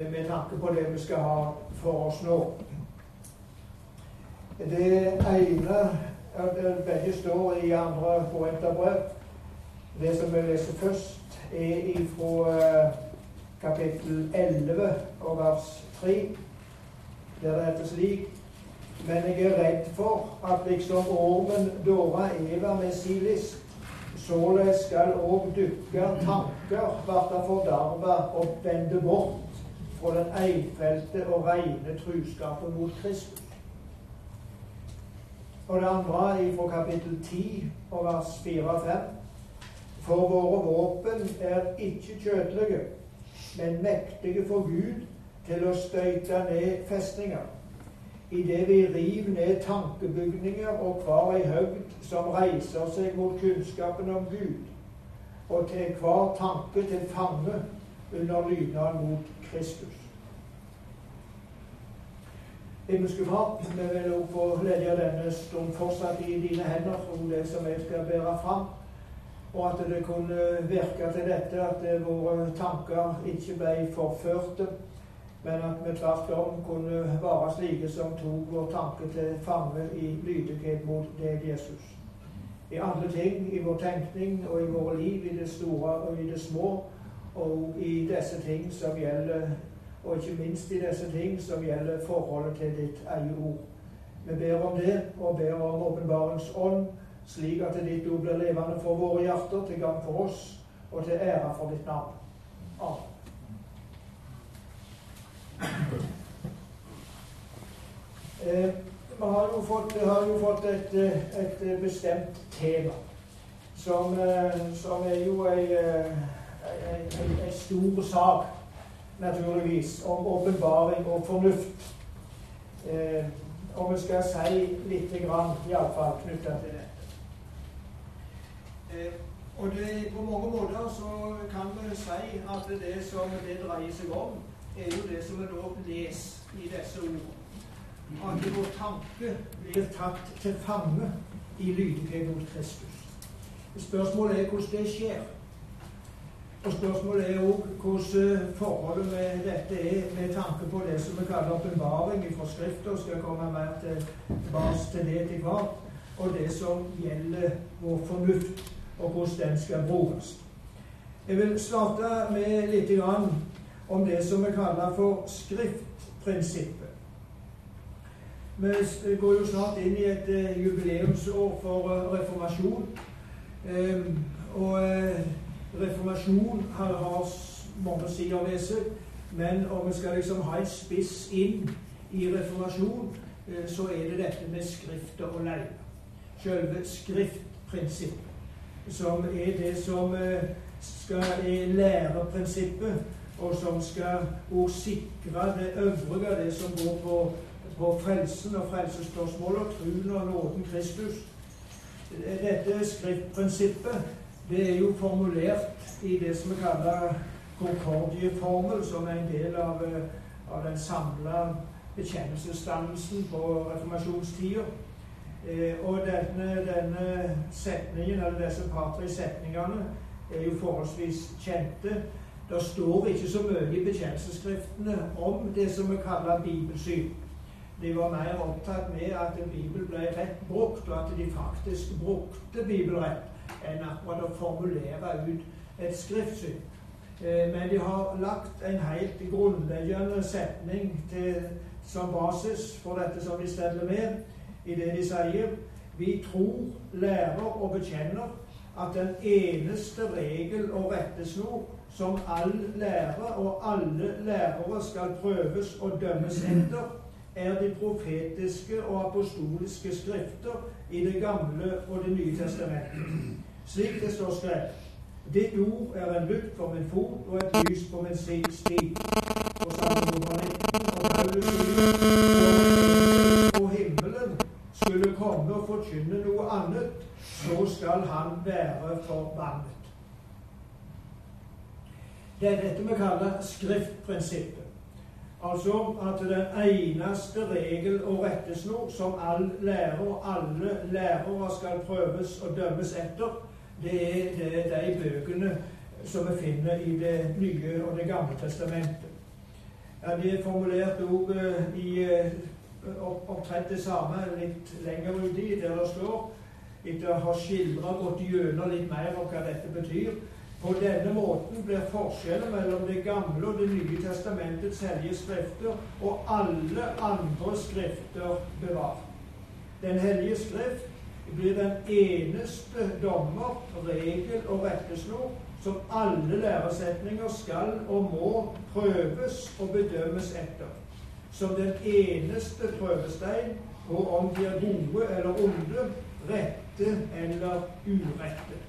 med tanke på det vi skal ha for oss nå. Det ene Begge står i andre Korinterbrev. Det som vi leser først, er fra kapittel 11 og vers 3, der det heter slik Men jeg er redd for at liksom ormen dåra Eva med sin list, således skal òg dukke tanker verta forderva og vende bort fra den eifelte og reine truskapen mot Kristus. Og det andre fra kapittel 10 og vers 4 og 5. For våre våpen er ikke kjødelige, men mektige for Gud til å støyte ned festninger. Idet vi river ned tankebygninger og hver ei høgd som reiser seg mot kunnskapen om Gud, og til hver tanke til fange under lydnad mot Kristus. Himmelske Far, vi vil også få legge denne stund fortsatt i dine hender om det som jeg skal bære fram. Og at det kunne virke til dette at våre tanker ikke ble forførte, men at vi tvert om kunne være slike som tok vår tanke til fange i lydighet mot deg, Jesus. I alle ting, i vår tenkning og i våre liv, i det store og i det små, og i disse ting som gjelder og ikke minst i disse ting som gjelder forholdet til ditt eget ord. Vi ber om det, og ber om åpenbarens ånd, slik at ditt ord blir levende for våre hjerter, til gang for oss og til ære for ditt navn. Amen. Eh, vi har jo fått, har jo fått et, et, bestemt tema, som, eh, som er jo ei, ei stor sak naturligvis, om åpenbaring og fornuft. Eh, og vi skal si litt grann, iallfall, knytta til dette. Eh, og det, på mange måter så kan vi si at det som det dreier seg om, er jo det som vi nå leser i disse ordene. At vår tanke blir tatt til fange i lydighet mot Kristus. Spørsmålet er hvordan det skjer. Og Spørsmålet er òg hvordan forholdet med dette er med tanke på det som vi kaller åpenbaring i forskrifter, Skal komme mer tilbake til det etter hvert. Og det som gjelder vår fornuft, og hvordan den skal brukes. Jeg vil starte med litt om det som vi kaller for skriftprinsippet. Vi går jo snart inn i et eh, jubileumsår for eh, reformasjon. Og eh, reformasjon har, har mange sider ved seg, men om vi skal liksom ha en spiss inn i reformasjon, eh, så er det dette med skrifter og leie. Selve skriftprinsippet, som er det som eh, skal er læreprinsippet, og som skal sikre det øvrige, det som går på, på frelsen og frelsesspørsmålet, troen og nåden Kristus. Dette skriftprinsippet det er jo formulert i det som vi kaller Concordie-formel, som er en del av, eh, av den samla bekjennelsesdannelsen på reformasjonstida. Eh, og denne, denne, setningen, eller disse par-tre setningene, er jo forholdsvis kjente. Det står ikke så mye i bekjennelsesskriftene om det som vi kaller bibelsyn. De var mer opptatt med at en bibel ble rett brukt, og at de faktisk brukte bibelrett enn akkurat å formulere ut et skriftsyn. Eh, men de har lagt en helt grunnleggende setning til, som basis for dette som de steller med, i det de sier. Vi tror, lærer og bekjenner at den eneste regel og rettesnor som all lærer og alle lærere skal prøves og dømmes etter, er de profetiske og apostoliske skrifter i Det gamle og Det nye testamentet. Slik det står skrevet. Ditt ord er en lykt for min fot og et lys på min sti. Og Salme nummer 19 og på himmelen skulle komme og forkynne noe annet, så skal han være forbannet. Det er dette vi kaller skriftprinsippet. Altså at den eneste regel og rettesnor som all lærer og alle lærere skal prøves og dømmes etter, det er, det de bøkene som vi finner i Det nye og Det gamle testamentet. Ja, Det er formulert òg i opptrett det samme litt lenger uti, der det står etter å ha skildra gått gjennom litt mer av hva dette betyr. På denne måten blir forskjellen mellom Det gamle og Det nye testamentets hellige skrifter og alle andre skrifter bevart. Den hellige skrift blir den eneste dommer, regel og rettesnor som alle læresetninger skal og må prøves og bedømmes etter. Som den eneste prøvestein på om de er gode eller onde, rette eller urette.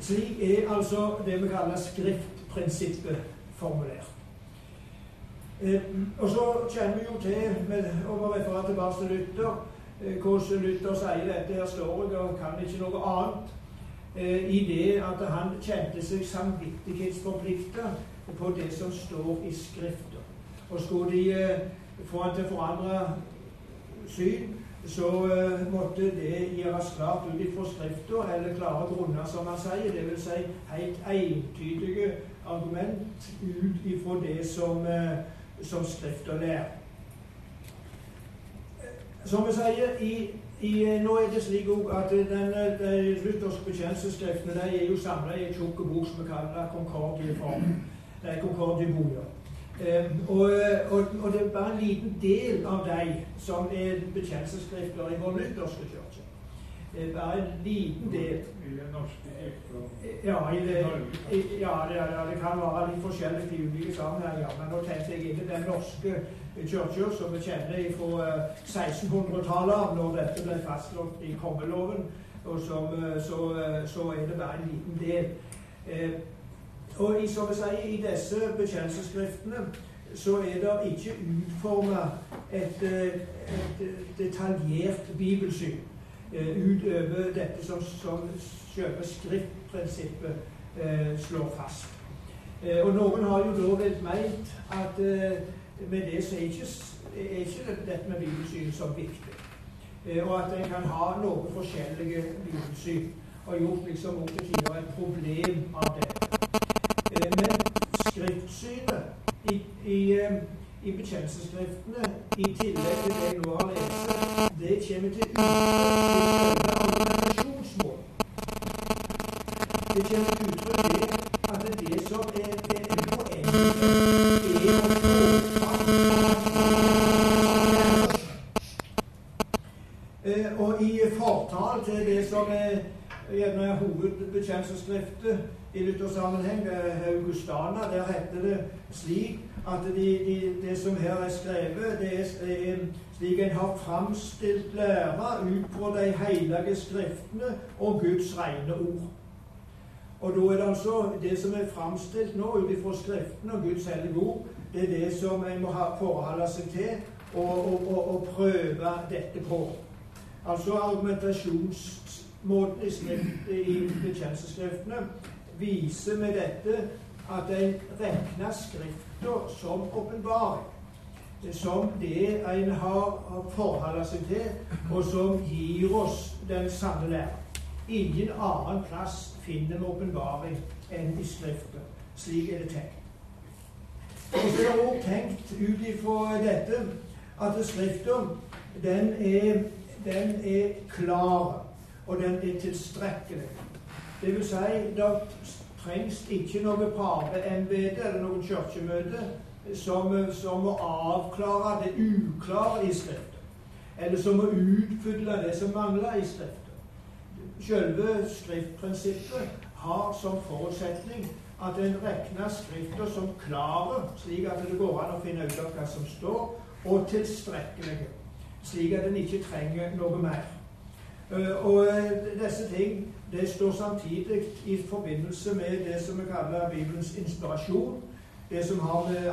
Slik er altså det vi kaller skriftprinsippet formulert. Eh, og så kjenner vi jo til, med å referere tilbake til Luther, eh, hvordan Luther sier dette her står jeg og kan ikke noe annet, eh, i det at han kjente seg samvittighetsforplikta på det som står i Skriften. Og skulle de eh, få han til å forandre syn, så uh, måtte det gjøres klart ut ifra forskrifter eller klare grunner, som han sier. Dvs. Si helt entydige argument ut ifra det som, uh, som Skrifta lærer. Som vi sier, i, i, nå er det slik at den, de lutherske bekjennelsesskriftene de er jo samla i en tjukk bok som vi kaller Concordieform. Det er Concordieboka. Og, og, og, det er bare en liten del av de som er bekjennelsesskrifter i vår lutherske kirke. Bare en liten del. I den norske ja, det, i, ja, det, ja, det kan være litt forskjellig i ulike sammenhenger. Men nå tenkte jeg inn den norske kirka som vi kjenner fra 1600-tallet, når dette ble fastslått i kongeloven. Og som, så, så, er det bare en liten del. Eh, og i, som jeg sier, i disse bekjennelsesskriftene så er det ikke utforma et, et, detaljert bibelsyn eh, utover dette som, som selve skriftprinsippet eh, slår fast. Eh, og noen har jo da vel meint at eh, med det så er ikke, er ikke dette med bibelsyn så viktig. Eh, og at en kan ha noen forskjellige bibelsyn. Og gjort liksom opp til tider et problem av det. Men i, i, i bekjennelsesskriftene, i tillegg til det jeg nå har lest, det kommer til uttrykk argumentasjonsmål. Det kommer til uttrykk ved at det det som er, er, er poenget, er å få eh, Og i fortall til det som er gjerne hovedbekjennelsesskriftet i Luther-sammenheng, Augustana, der heter det slik at de, de, det som her er skrevet, det er, slik en har framstilt læra ut på de hellige skriftene og Guds rene ord. Og da er det altså det som er framstilt nå ut ifra Skriftene og Guds hellige ord, det er det som en må forholde seg til og, og, og, og prøve dette på. Altså argumentasjonsmåten i, i bekjennelsesskriftene viser med dette at en regner Skrifta som åpenbaring. Som det en har forholdt seg til, og som gir oss den sanne lære. Ingen annen plass finner vi åpenbaring enn i Skrifta. Slik er det tenkt. Og så er det også tenkt ut ifra dette at Skrifta den er, den er klar, og den er tilstrekkelig. Det vil si, det trengs ikke noe paveembete eller noe kirkemøte som, som, må avklare det uklare i Skriften. Eller som må utfylle det som mangler i Skriften. Selve skriftprinsippet har som forutsetning at en regner Skriften som klare, slik at det går an å finne ut av hva som står, og tilstrekkelig, slik at en ikke trenger noe mer. Eh, og eh, disse ting det står samtidig i forbindelse med det som vi kaller Bibelens inspirasjon. Det som har med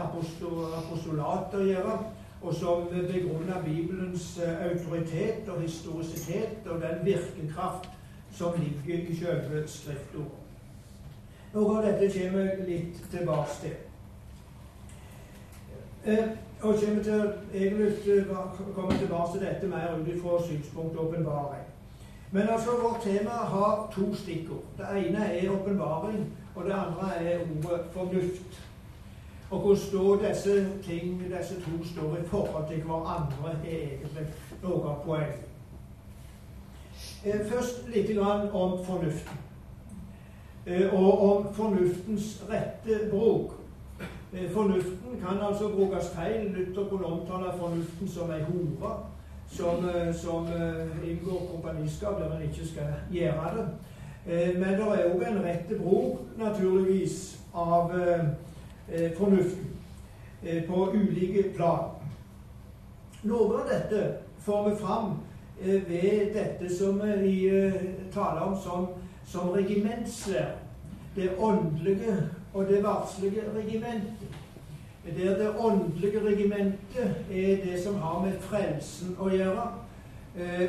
apostolat å gjøre, og som begrunner Bibelens eh, autoritet og historisitet og den virkekraft som ligger i selve Skriftordet. Noe av dette kommer vi litt tilbake til. Eh, og kommer til, egentlig kommer tilbake til dette mer ut fra synspunktet åpenbaring. Men altså, vårt tema har to stikkord. Det ene er åpenbaring, og det andre er ordet fornuft. og hvordan står disse ting, disse to står i forhold til hverandre, er egentlig noe av poenget. Først litt om fornuften. Og om fornuftens rette bruk. Fornuften kan altså brukes feil. Luther kunne omtale fornuften som ei hore som, som inngår kompaniskap der en ikke skal gjøre det. Men det er òg en rette bruk, naturligvis, av fornuften på ulike plan. Noe av dette får vi fram ved dette som vi taler om som, som regimentslære. Det åndelige og det varslige regimentet. Der det åndelige regimentet er det som har med frelsen å gjøre,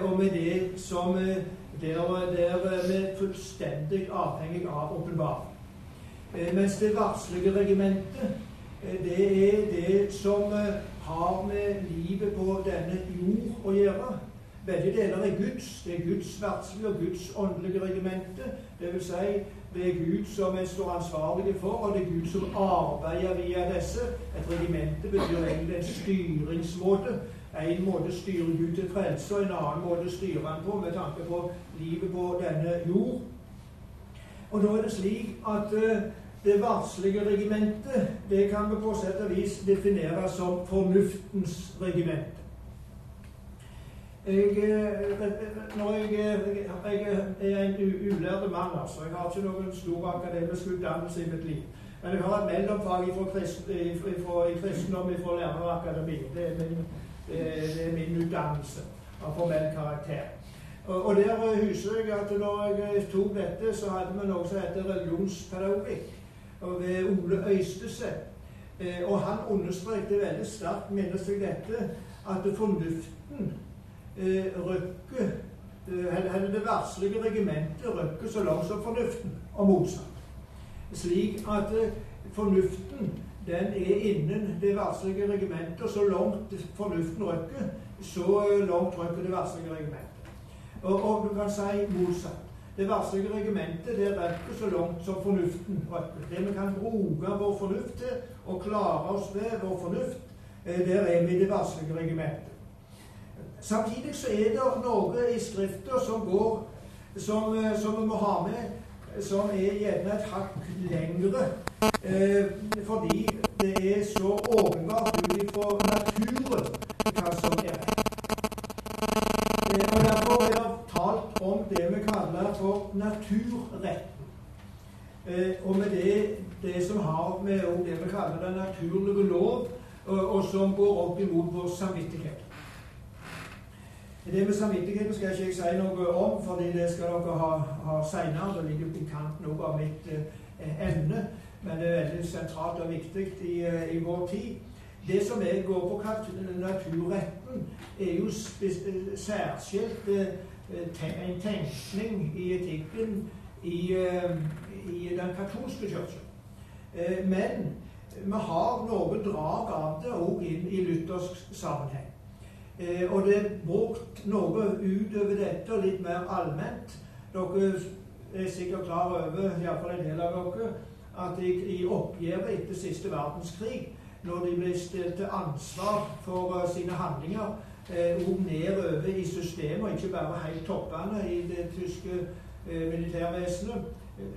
og med det som der, der vi er fullstendig avhengig av åpenbaring. Mens det varslige regimentet, det er det som har med livet på denne jord å gjøre. Begge deler er Guds. Det er Guds verdslige og Guds åndelige regimente. vil Si, det er Gud som en står ansvarlig for, og det er Gud som arbeider via disse. Et regimente betyr egentlig en styringsmåte. En måte styrer Gud til frelse, og en annen måte styrer han på med tanke på livet på denne jord. Og da er det slik at uh, det varslige regimentet det kan vi på sett og vis definere som fornuftens regiment. Når jeg, er en ulærd mann, altså. Jeg har ikke noen stor akademisk utdannelse i mitt liv. Men jeg har et mellomfag i kristendom fra lærerakademi. Det er min, det er min utdannelse av formell karakter. Og, der husker jeg at når jeg tok dette, så hadde vi noe som heter religionspedagogikk ved Ole Øystese. Og han understreket veldig sterkt, minnes jeg dette, at fornuften eh, rykker eh, Det verdslige regimentet rykker så langt som fornuften, og motsatt. Slik at eh, fornuften den er innen det verdslige regimentet, og så langt fornuften rykker, så langt rykker det verdslige regimentet. Og, og, du kan si motsatt. Det verdslige regimentet det rykker så langt som fornuften rykker. Det vi kan bruke vår fornuft til, og klare oss ved vår fornuft, der er vi det verdslige regimentet. Samtidig så er det noe i Skrifta som går som, eh, som, vi må ha med, som er gjerne et hakk lengre. Eh, fordi det er så åpenbart ut ifra naturen hva som er. Eh, og Derfor er det talt om det vi kaller for naturretten. Eh, og med det, det som har med det vi kaller den naturlige lov, og, og som går opp imot vår samvittighet. Det med samvittigheten skal ikke jeg si noe om, fordi det skal dere ha, ha seinere. Det ligger på kanten noe av mitt eh, emne, men det er veldig sentralt og viktig i, eh, i vår tid. Det som jeg går på naturretten, er jo særskilt eh, en tenkning i etikken i, eh, i den katolske kirken. Men vi har noen drag av det òg inn i luthersk sammenheng. Eh, og det er brukt noe utover dette, og litt mer allment. Dere er sikkert klar over, iallfall en del av dere, at i, i oppgjøret etter siste verdenskrig, når de ble stilt til ansvar for uh, sine handlinger, eh, og nedover i systemet, og ikke bare helt toppene i det tyske eh, militærvesenet,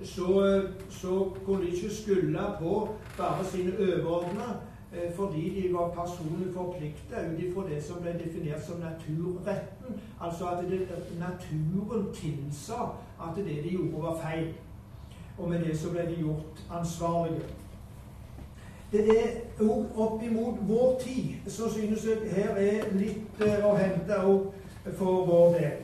så, så kunne de ikke skylde på bare sine overordnede Eh, fordi de var personlig forplikta ut ifra det som ble definert som naturretten. Altså at det, naturen tilsa at det de gjorde, var feil. Og med det så ble de gjort ansvarlige. Det er òg opp imot vår tid så synes jeg her er litt eh, å hente òg for vår del.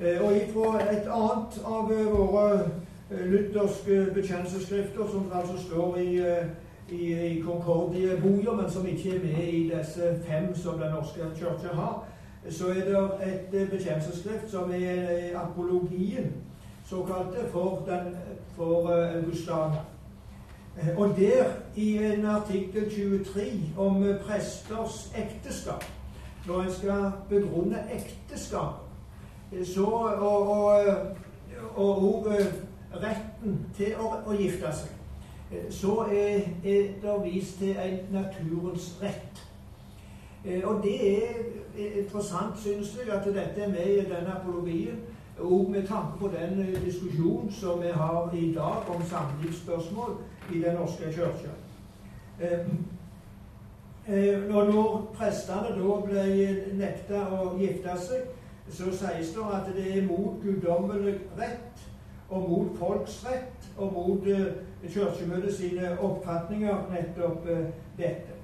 Eh, og ifra et annet av våre lutherske bekjennelsesskrifter, som altså står i i, i Concordia-boka, men som ikke er med i disse fem som Den norske kirke har, så er det et eh, bekjennelsesskrift som er eh, apologien, såkalte, for, den, for Augustana. Og der, i en artikkel 23 om presters ekteskap, når en skal begrunne ekteskap, så, og, og retten til å, å gifte seg så er, det vist til en naturens rett. Og det er interessant, synes jeg, at dette er med i denne apologien. Og med tanke på den diskusjonen som vi har i dag om samlivsspørsmål i Den norske kirke. Og når prestene da ble nekta å gifte seg, så sies det at det er mot guddommelig rett og mot folks rett og mot uh, Kirkemøtet sine oppfatninger nettopp uh, dette.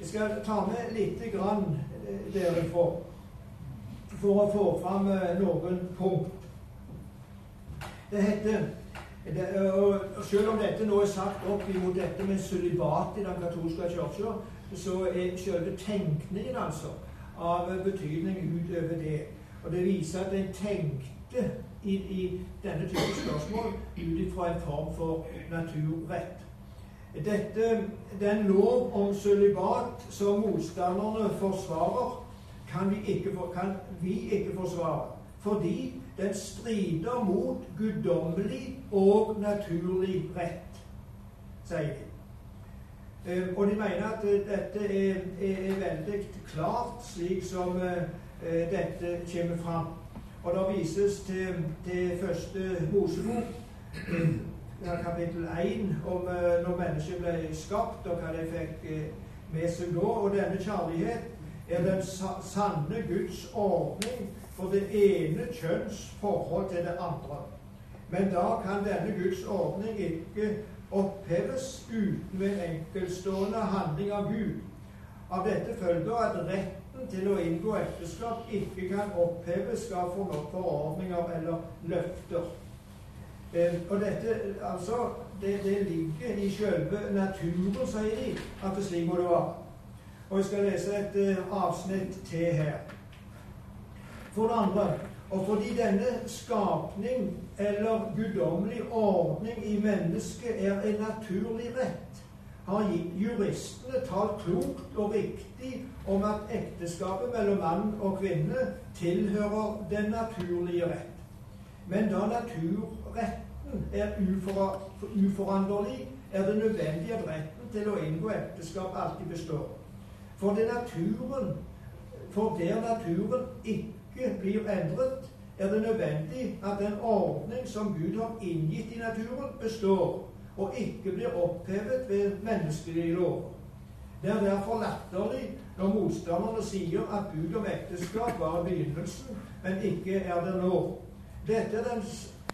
Jeg skal ta med lite grann uh, derifra for å få fram noen punkt. Det heter det, og Selv om dette nå er sagt opp imot dette med sølibat i den katolske kirka, så er selve tenkningen altså av betydning utover det. Og det viser at en tenkte i, i denne type spørsmål ut fra en form for naturrett. Dette, den lov om sølibat som motstanderne forsvarer, kan vi, ikke, kan vi ikke forsvare. Fordi den strider mot guddommelig og naturlig rett, sier de. Eh, og de mener at dette er, er, er veldig klart, slik som eh, Eh, dette kommer fram. Og det vises til, til første Mosebok, eh, kapittel 1, om eh, når mennesket ble skapt, og hva de fikk med seg da. Og denne kjærlighet er den sanne Guds ordning for det ene kjønns forhold til det andre. Men da kan denne Guds ordning ikke oppheves uten en enkeltstående handling av Gud. Av dette følger at rett til å inngå ekteskap ikke kan oppheves av forordninger eller løfter. Eh, og dette, altså, det, det, ligger i selve naturen, sier de, at det slik må det være. Og jeg skal lese et uh, avsnitt til her. For det andre og fordi denne skapning eller guddommelig ordning i mennesket er en naturlig rett, har juristene talt klokt og riktig om at ekteskapet mellom mann og kvinne tilhører den naturlige rett. Men da naturretten er uforanderlig, er det nødvendig at retten til å inngå ekteskap alltid består. For, naturen, for der naturen ikke blir endret, er det nødvendig at den ordning som Gud har inngitt i naturen, består og ikke blir opphevet ved menneskelige lover. Det er derfor latterlig når motstanderne sier at bud om ekteskap var begynnelsen, men ikke er det nå. Dette er, den,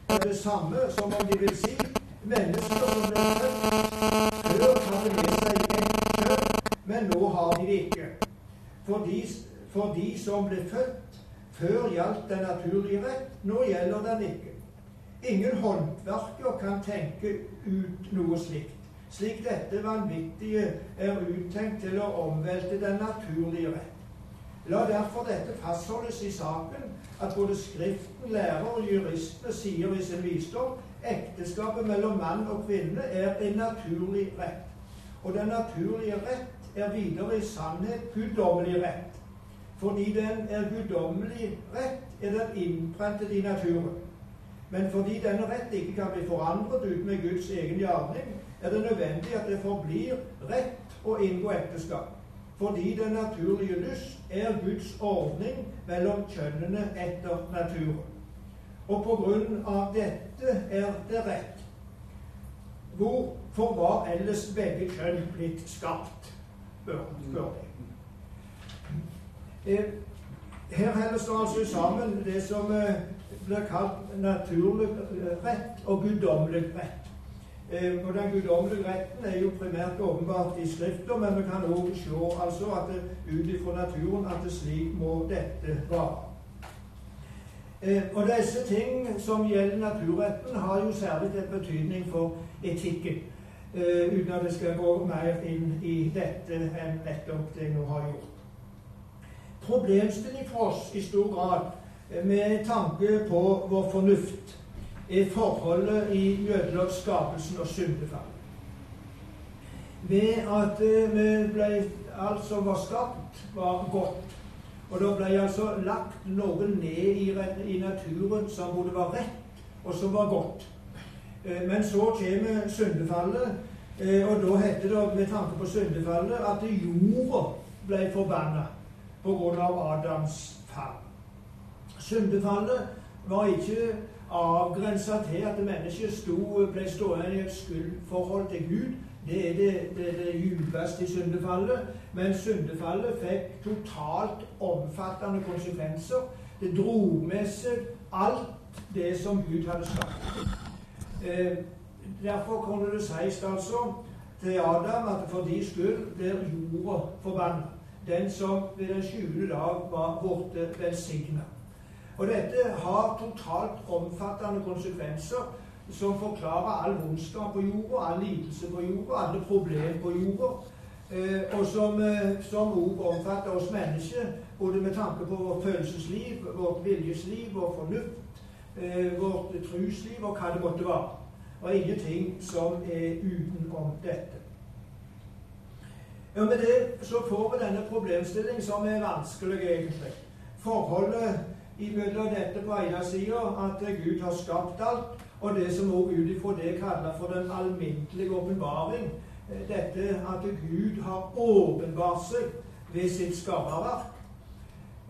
er det samme som om de vil si mennesker som ble født før hadde med seg ett kjønn, men nå har de det ikke. For de, for de som ble født før gjaldt den naturlige rett, nå gjelder den ikke. Ingen håndverker kan tenke ut noe slikt, slik dette vanvittige er uttenkt til å omvelte den naturlige rett. La derfor dette fastholdes i saken at både Skriften, lærer og juristene sier i sin visdom ekteskapet mellom mann og kvinne er en naturlig rett. Og den naturlige rett er videre i sannhet guddommelig rett. Fordi den er guddommelig rett, er den innprentet i naturen. Men fordi denne rett ikke kan bli forandret uten med Guds egen gjerning, er det nødvendig at det forblir rett å inngå ekteskap. Fordi den naturlige lyst er Guds ordning mellom kjønnene etter naturen. Og på grunn av dette er det rett. Hvorfor var ellers begge kjønn blitt skapt? spør, spør de. Her helles det altså sammen det som eh, blir kalt naturlig rett og guddommelig rett. Eh, og Den guddommelige retten er jo primært åpenbart i Skrifta, men vi kan òg se altså at ut ifra naturen at det slik må dette være. Eh, og disse ting som gjelder naturretten, har jo særlig en betydning for etikken. Eh, uten at jeg skal gå mer inn i dette enn nettopp det jeg nå har gjort. Problemstilling for oss i stor grad med tanke på vår fornuft, er forholdet mellom skapelsen og syndefall. Ved at eh, vi ble, alt som var skapt, var godt. Og det ble altså lagt noe ned i, i naturen som både var rett, og som var godt. Eh, men så kommer syndefallet, Eh, og da heter det med tanke på syndefallet at jorda ble forbanna pga. Adams fall. Syndefallet var ikke avgrensa til at mennesket sto, ble stående i et skyldforhold til Gud. Det er det, det, det djupeste i syndefallet. Men syndefallet fikk totalt omfattende konsekvenser. Det dro med seg alt det som Gud hadde skapt. Eh, Derfor kunne det sies altså til Adam at for de skyld blir jorda forbanna. Den som ved den sjuende dag var borte velsigna. Og dette har totalt omfattende konsekvenser som forklarer all vondskap på jorda, all lidelse på jorda, alle problemer på jorda. Eh, og som eh, omfatter oss mennesker, både med tanke på vårt følelsesliv, vårt viljesliv, vår fornuft, eh, vårt trusliv og hva det måtte være og ingenting som er utenom dette. Og Med det så får vi denne problemstillingen som er vanskelig, egentlig. Forholdet imellom dette på ene sida, at Gud har skapt alt, og det som også ut ifra det kaller for den alminnelige åpenbaring. Dette at Gud har åpenbart seg ved sitt skaperverk.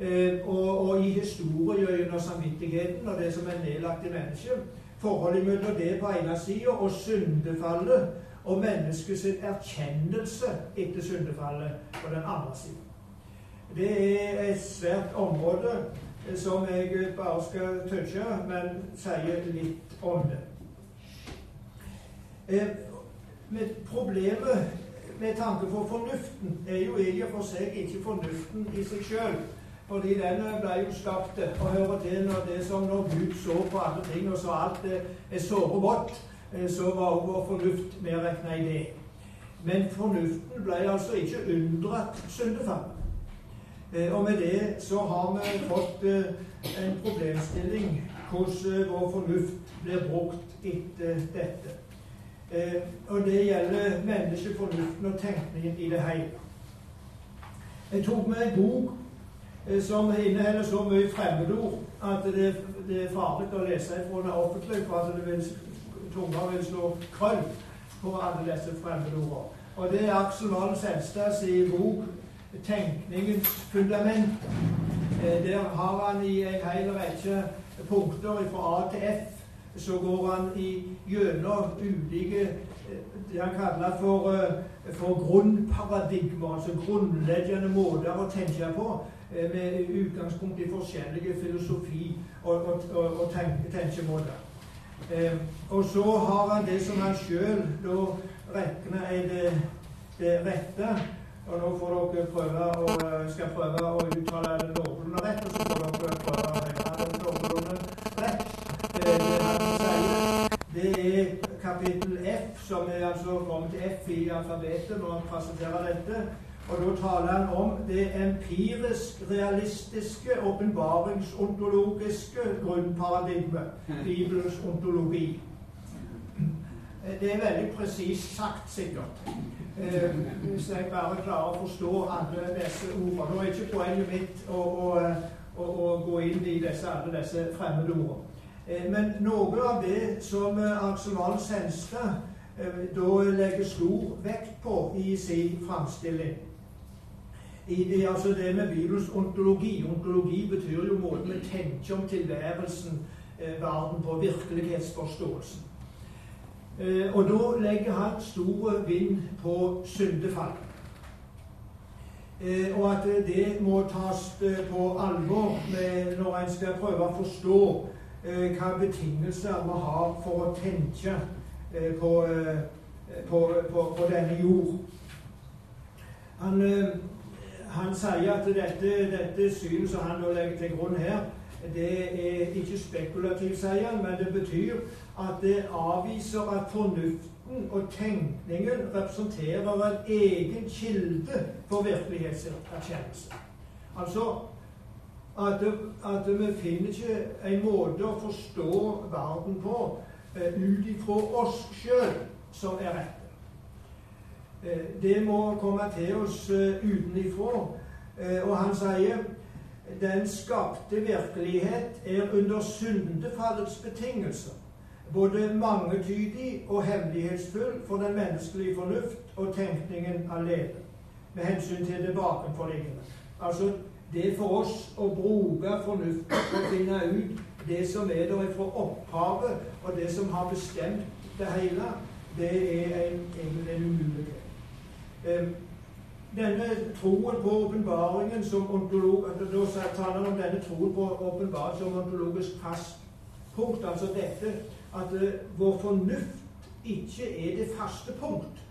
Eh, og, og, i historien gjennom samvittigheten og det som er nedlagt i mennesket forholdet mellom det på ene sida og syndefallet og menneskets erkjennelse etter syndefallet på den andre siden. Det er et svært område som jeg bare skal touche, men sier litt om det. Men problemet med tanke på fornuften er jo i og for seg ikke fornuften i seg sjøl. Fordi den ble jo skapt og hører til når det som når Gud så på alle ting og så alt er såre vått, eh, så var vår fornuft medregna i det. Men fornuften ble altså ikke unndratt syndefall. Eh, og med det så har vi fått eh, en problemstilling hvordan vår fornuft blir brukt etter dette. Og det gjelder menneskefornuften og tenkningen i det hele. Jeg tok med en bok Eh, som inneholder så mye fremmedord at det, er farlig å lese fra det offentlig, for at det vil, tunga vil slå krøll på alle disse fremmedordene. Og det er Aksel Wahl Selstads bok 'Tenkningens fundament'. Eh, der har han i en hel rekke punkter fra A til F så går han i gjennom ulike eh, det han kaller for, for grunnparadigmer, altså grunnleggende måter å tenke på, Eh, med utgangspunkt i forskjellige filosofi og, og, og, og tenkemåter. Eh, og så har han det som han sjøl regner er det, det rette. Og nå får dere prøve å, skal prøve å uttale det noenlunde rett, og så får dere prøve å høre det noenlunde rett. Eh, det han sier, det er kapittel F, som er altså kommet F i alfabetet når han presenterer dette. Og da taler han om det empirisk realistiske, åpenbaringsontologiske grunnparadigmet. Bibelens ontologi. Det er veldig presist sagt, sikkert. Eh, hvis jeg bare klarer å forstå alle disse ordene. Nå er ikke poenget mitt å, å, å, å gå inn i disse, alle disse fremmedordene. Eh, men noe av det som Aksel Wahl Senstad eh, da legger stor vekt på i sin framstilling, i det, altså det med Bibelens ontologi. Ontologi betyr jo måten vi tenker om tilværelsen, eh, verden på, virkelighetsforståelsen. Eh, og da legger han stor vind på syndefall. Eh, og at det må tas eh, på alvor når en skal prøve å forstå eh, hva betingelser vi har for å tenke eh, på, på, på, på, denne jord. Han han sier at dette, dette synet som han nå legger til grunn her, det er ikke spekulativt, sier han, men det betyr at det avviser at fornuften og tenkningen representerer en egen kilde for virkelighetserkjennelse. Altså at, at, vi finner ikke en måte å forstå verden på uh, ut ifra oss sjøl som er rett. Eh, det må komme til oss eh, utenifra. Eh, og han sier den skapte virkelighet er under syndefallets betingelser. både mangetydig og hemmelighetsfull for den menneskelige fornuft og tenkningen alene, med hensyn til det bakenforliggende. Altså det for oss å bruke fornuften for å finne ut det som er der fra opphavet, og det som har bestemt det hele, det er en, egentlig en umulighet. Um, denne troen på åpenbaringen som ontolog, Da taler om denne troen på åpenbaring som ontologisk fastpunkt. altså dette at uh, vår fornuft ikke er det faste punkt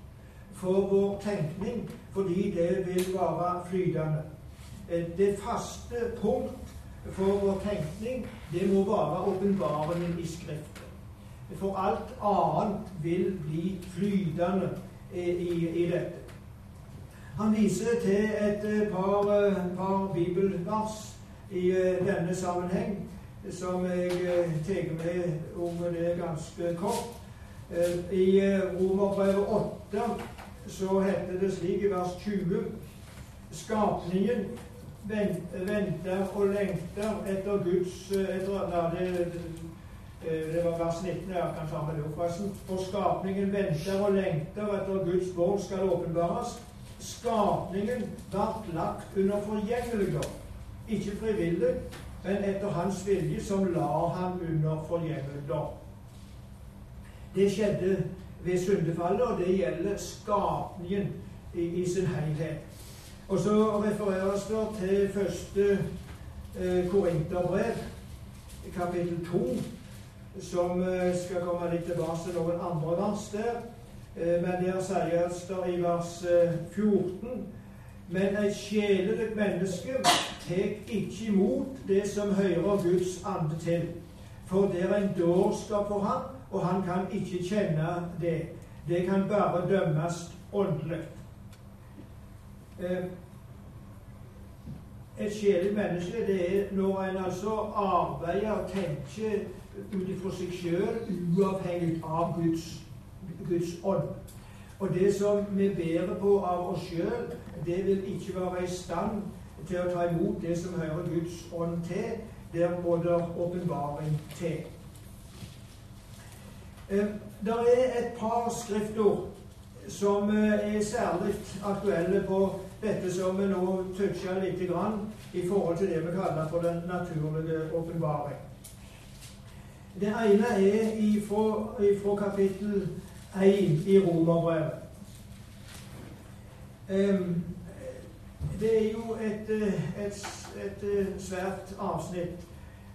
for vår tenkning, fordi det vil være flytende. Uh, det faste punkt for vår tenkning, det må være åpenbaringen i Skriften. For alt annet vil bli flytende i, i, i dette. Han viser til et par, par bibelvers i denne sammenheng som jeg tar med om det ganske kort. I Romerbrevet 8 så heter det slik i vers 20 Skapningen venter og lengter etter Guds etter, nei, det, det, var vers 19. Jeg kan ta med det forresten. For skapningen venter og lengter etter Guds bånd skal åpenbares. Skapningen ble lagt under forgjengeligdom. Ikke frivillig, men etter hans vilje, som la ham under forgjengeligdom. Det skjedde ved syndefallet, og det gjelder skapningen i, i sin helhet. Og så refereres det til første eh, Korinterbrev, kapittel 2, som eh, skal komme litt tilbake til noen andre vers der. Eh, men der sies det i vers eh, 14 Men et sjelelig menneske tar ikke imot det som hører Guds ande til. For det er en dårskap for ham, og han kan ikke kjenne det. Det kan bare dømmes åndelig. Eh, et sjelig menneske det er når en altså arbeider og tenker ut ifra seg sjøl, uavhengig av Guds, Guds, ånd. Og det som vi bærer på av oss sjøl, det vil ikke være i stand til å ta imot det som hører Guds ånd til. Der må det åpenbaring til. Eh, det er et par skriftord som eh, er særlig aktuelle på dette som vi nå toucher litt i forhold til det vi kaller for den naturlige åpenbaring. Det ene er ifra, kapittel 1 i Romerbrevet. Det er jo et, eh, et, et, eh, svært avsnitt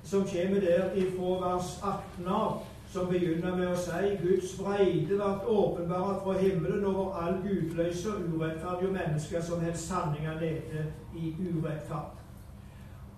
som kommer der ifra vers 18 av som begynner med å si Guds vreide vart åpenbart fra himmelen over all gudløse og urettferdige mennesker som helst sanninga levde i urettferd.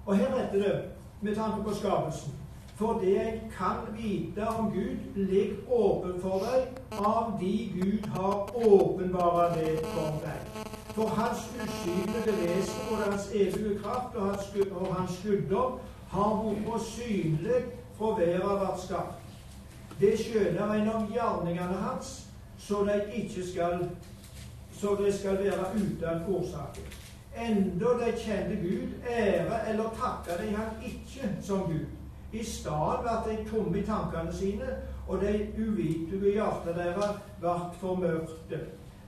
Og her heter det, med tanke på skapelsen For det jeg kan vite om Gud, ligger åpen for deg av de Gud har åpenbara det for deg. For Hans usynlige vesen og Hans evige kraft og Hans, og hans guddom har vært synlig fra verden ble skapt det skjønner en av gjerningene hans, så de ikke skal så det skal være uten årsak. Enda de kjente Gud, ære eller takke de han ikke som Gud. I stedet ble de tomme i tankene sine, og de uvitende hjertene deres ble formørkte.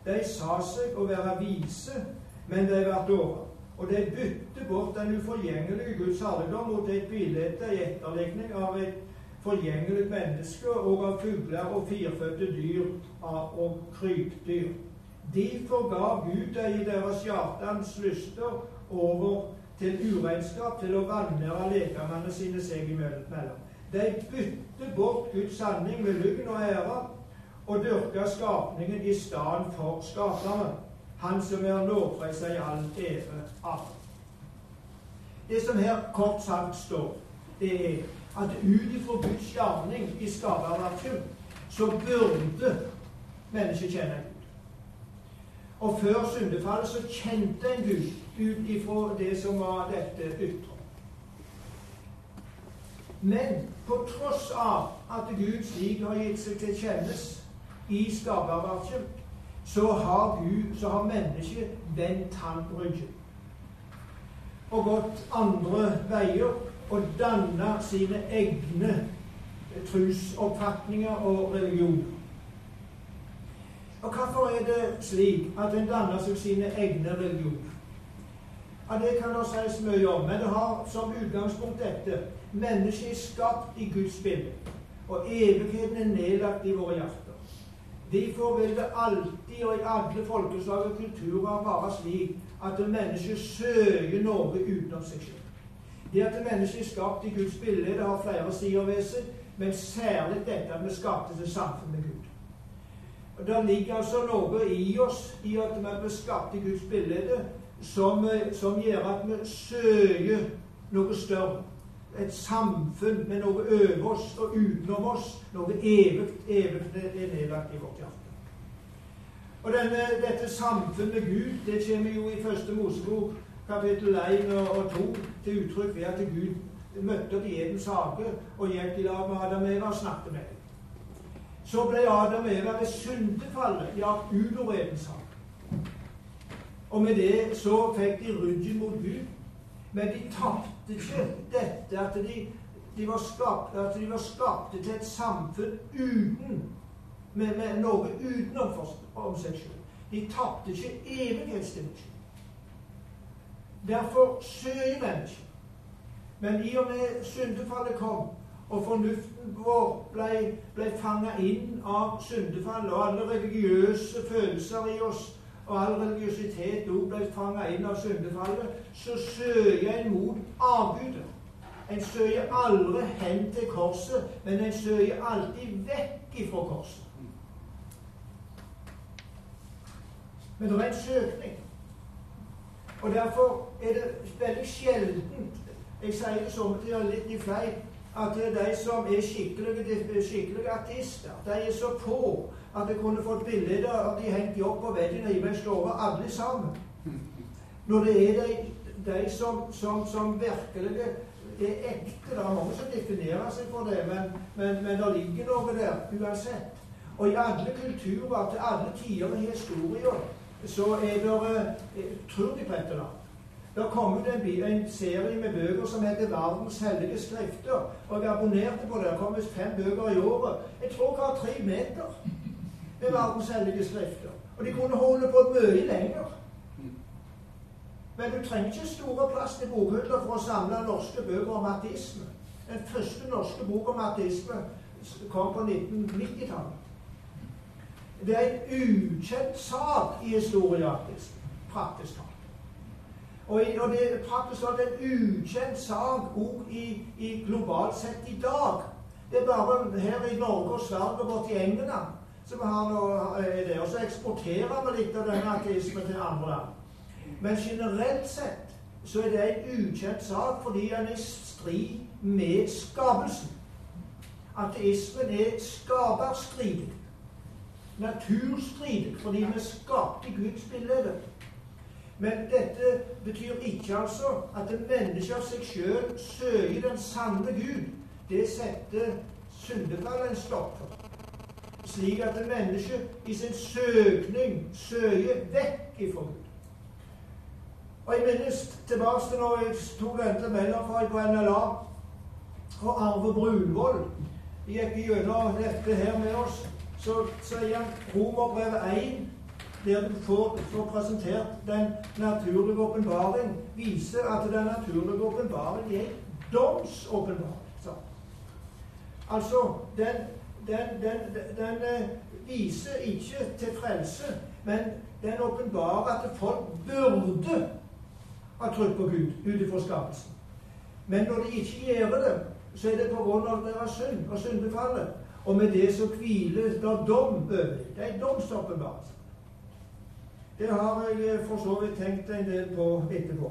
De sa seg å være vise, men de ble dårer. Og de bytte bort den uforgjengelige Guds herligdom mot et bilde i etterligning av et forgjengelig menneske og av fugler og firfødte dyr og krypdyr. Derfor gav Gud dem i deres hjertens lyster over til uregnskap, til å vanære legemene sine seg imellom. De bytte bort Guds sanning med lugn og ære, og dyrker skapningen i stedet for skaperen, Han som er lovprisa i all ære av. Det som her kort sagt står, det er at ut ifra Guds gjerning i skaperverket, så burde mennesket kjenne. Og før syndefallet så kjente en Gud ut ifra det som var dette ytre. Men på tross av at Gud slik har gitt seg til kjennes i skaperverket, så har Gud, så har mennesket vendt han ryggen og gått andre veier og danna sine egne trusoppfatninger og religioner. Og hvorfor er det slik at en danner seg sine egne religioner? Ja, Det kan det sies mye om, men det har som utgangspunkt dette mennesket er skapt i Guds bilde, og evigheten er nedlagt i våre hjerter. Derfor vil det alltid og i alle folkeslag og kulturer være slik at mennesket søker noe utenom seg selv. Det at mennesket er skapt i Guds bilde, det har flere sider ved seg, men særlig dette at vi skapte til samfunn med Gud. Og Det ligger altså noe i oss i at vi blir skapt i Guds bilde som, som gjør at vi søker noe større. Et samfunn med noe over oss og utenom oss. Noe evig, evig er nedlagt i vårt hjerte. Og denne, Dette samfunn med Gud det kommer jo i første Mosebok kapittel 1 og 2 til uttrykk ved at Gud møtte opp i Edens hage og gikk i lag med Adam Eva og snakket med dem. Så ble Adam og Eva ved syndefallet jagt ut av Edens hage. Og med det så fikk de ryggen mot Gud. Men de tapte ikke dette at de, de, var skapt, at de var skapte til et samfunn uten med, med noe utenom om seg selv. De tapte ikke evighetsdimensjonen. Derfor søker mennesket. Men i og med syndefallet kom, og fornuften vår ble, ble fanga inn av syndefallet, og alle religiøse følelser i oss og all religiøsitet òg ble fanga inn av syndefallet, så søker en mot avgudet. En søker aldri hen til korset, men en søker alltid vekk ifra korset. Men det er en søkning. Og Derfor er det veldig sjeldent Jeg sier det som til litt i flei at de som er skikkelige, skikkelige artister, de er så få at jeg kunne fått bilder av de hengt opp på veggen i stua, alle sammen. Når det er de, de som, som, som, virkelig er ekte. Det er mange som definerer seg for det, men, men, men det ligger noe der uansett. Og i alle kulturer, til alle tider i historien, så er det eh, Tror de på et eller? Det kom ut en, en, serie med bøker som heter 'Verdens hellige skrifter'. Og jeg abonnerte på det. Det kom fem bøker i året. Jeg tror jeg har tre meter med verdens hellige skrifter. Og de kunne holde på mye lenger. Men du trenger ikke store plass til bokhyller for å samle norske bøker om ateisme. Den første norske bok om ateisme kom på 1990-tallet. Det er en ukjent sak i historien, praktisk talt. Og, og, det er praktisk talt en ukjent sak òg globalt sett i dag. Det er bare her i Norge og Sverige og borti England som har noe er det. Og så eksporterer vi litt av denne ateismen til andre land. Men generelt sett så er det en ukjent sak fordi den er i strid med skapelsen. Ateismen er skaperstridig naturstridig, fordi vi skapte Guds bilde. Men dette betyr ikke altså at mennesket av seg sjøl søker den sanne Gud. Det setter syndefallet en stopp for. Slik at mennesket i sin søkning søker vekk ifra Gud. Og Jeg minnes tilbake til når jeg tok dette mellomfag på NLA. Og Arve Brunvoll gikk gjennom dette her med oss så sier han Romerbrevet 1, der du får, får, presentert den naturlige åpenbaring, viser at den naturlige åpenbaring er domsåpenbaring. Altså, den, den, den, den, eh, viser ikke til frelse, men den åpenbarer at folk burde ha trodd på Gud ut ifra skapelsen. Men når de ikke gjør det, så er det av deres synd og syndefallet. Og med det så hviler der dom over Det er en domsåpenbarelse. Det har jeg eh, for så vidt tenkt en del på etterpå.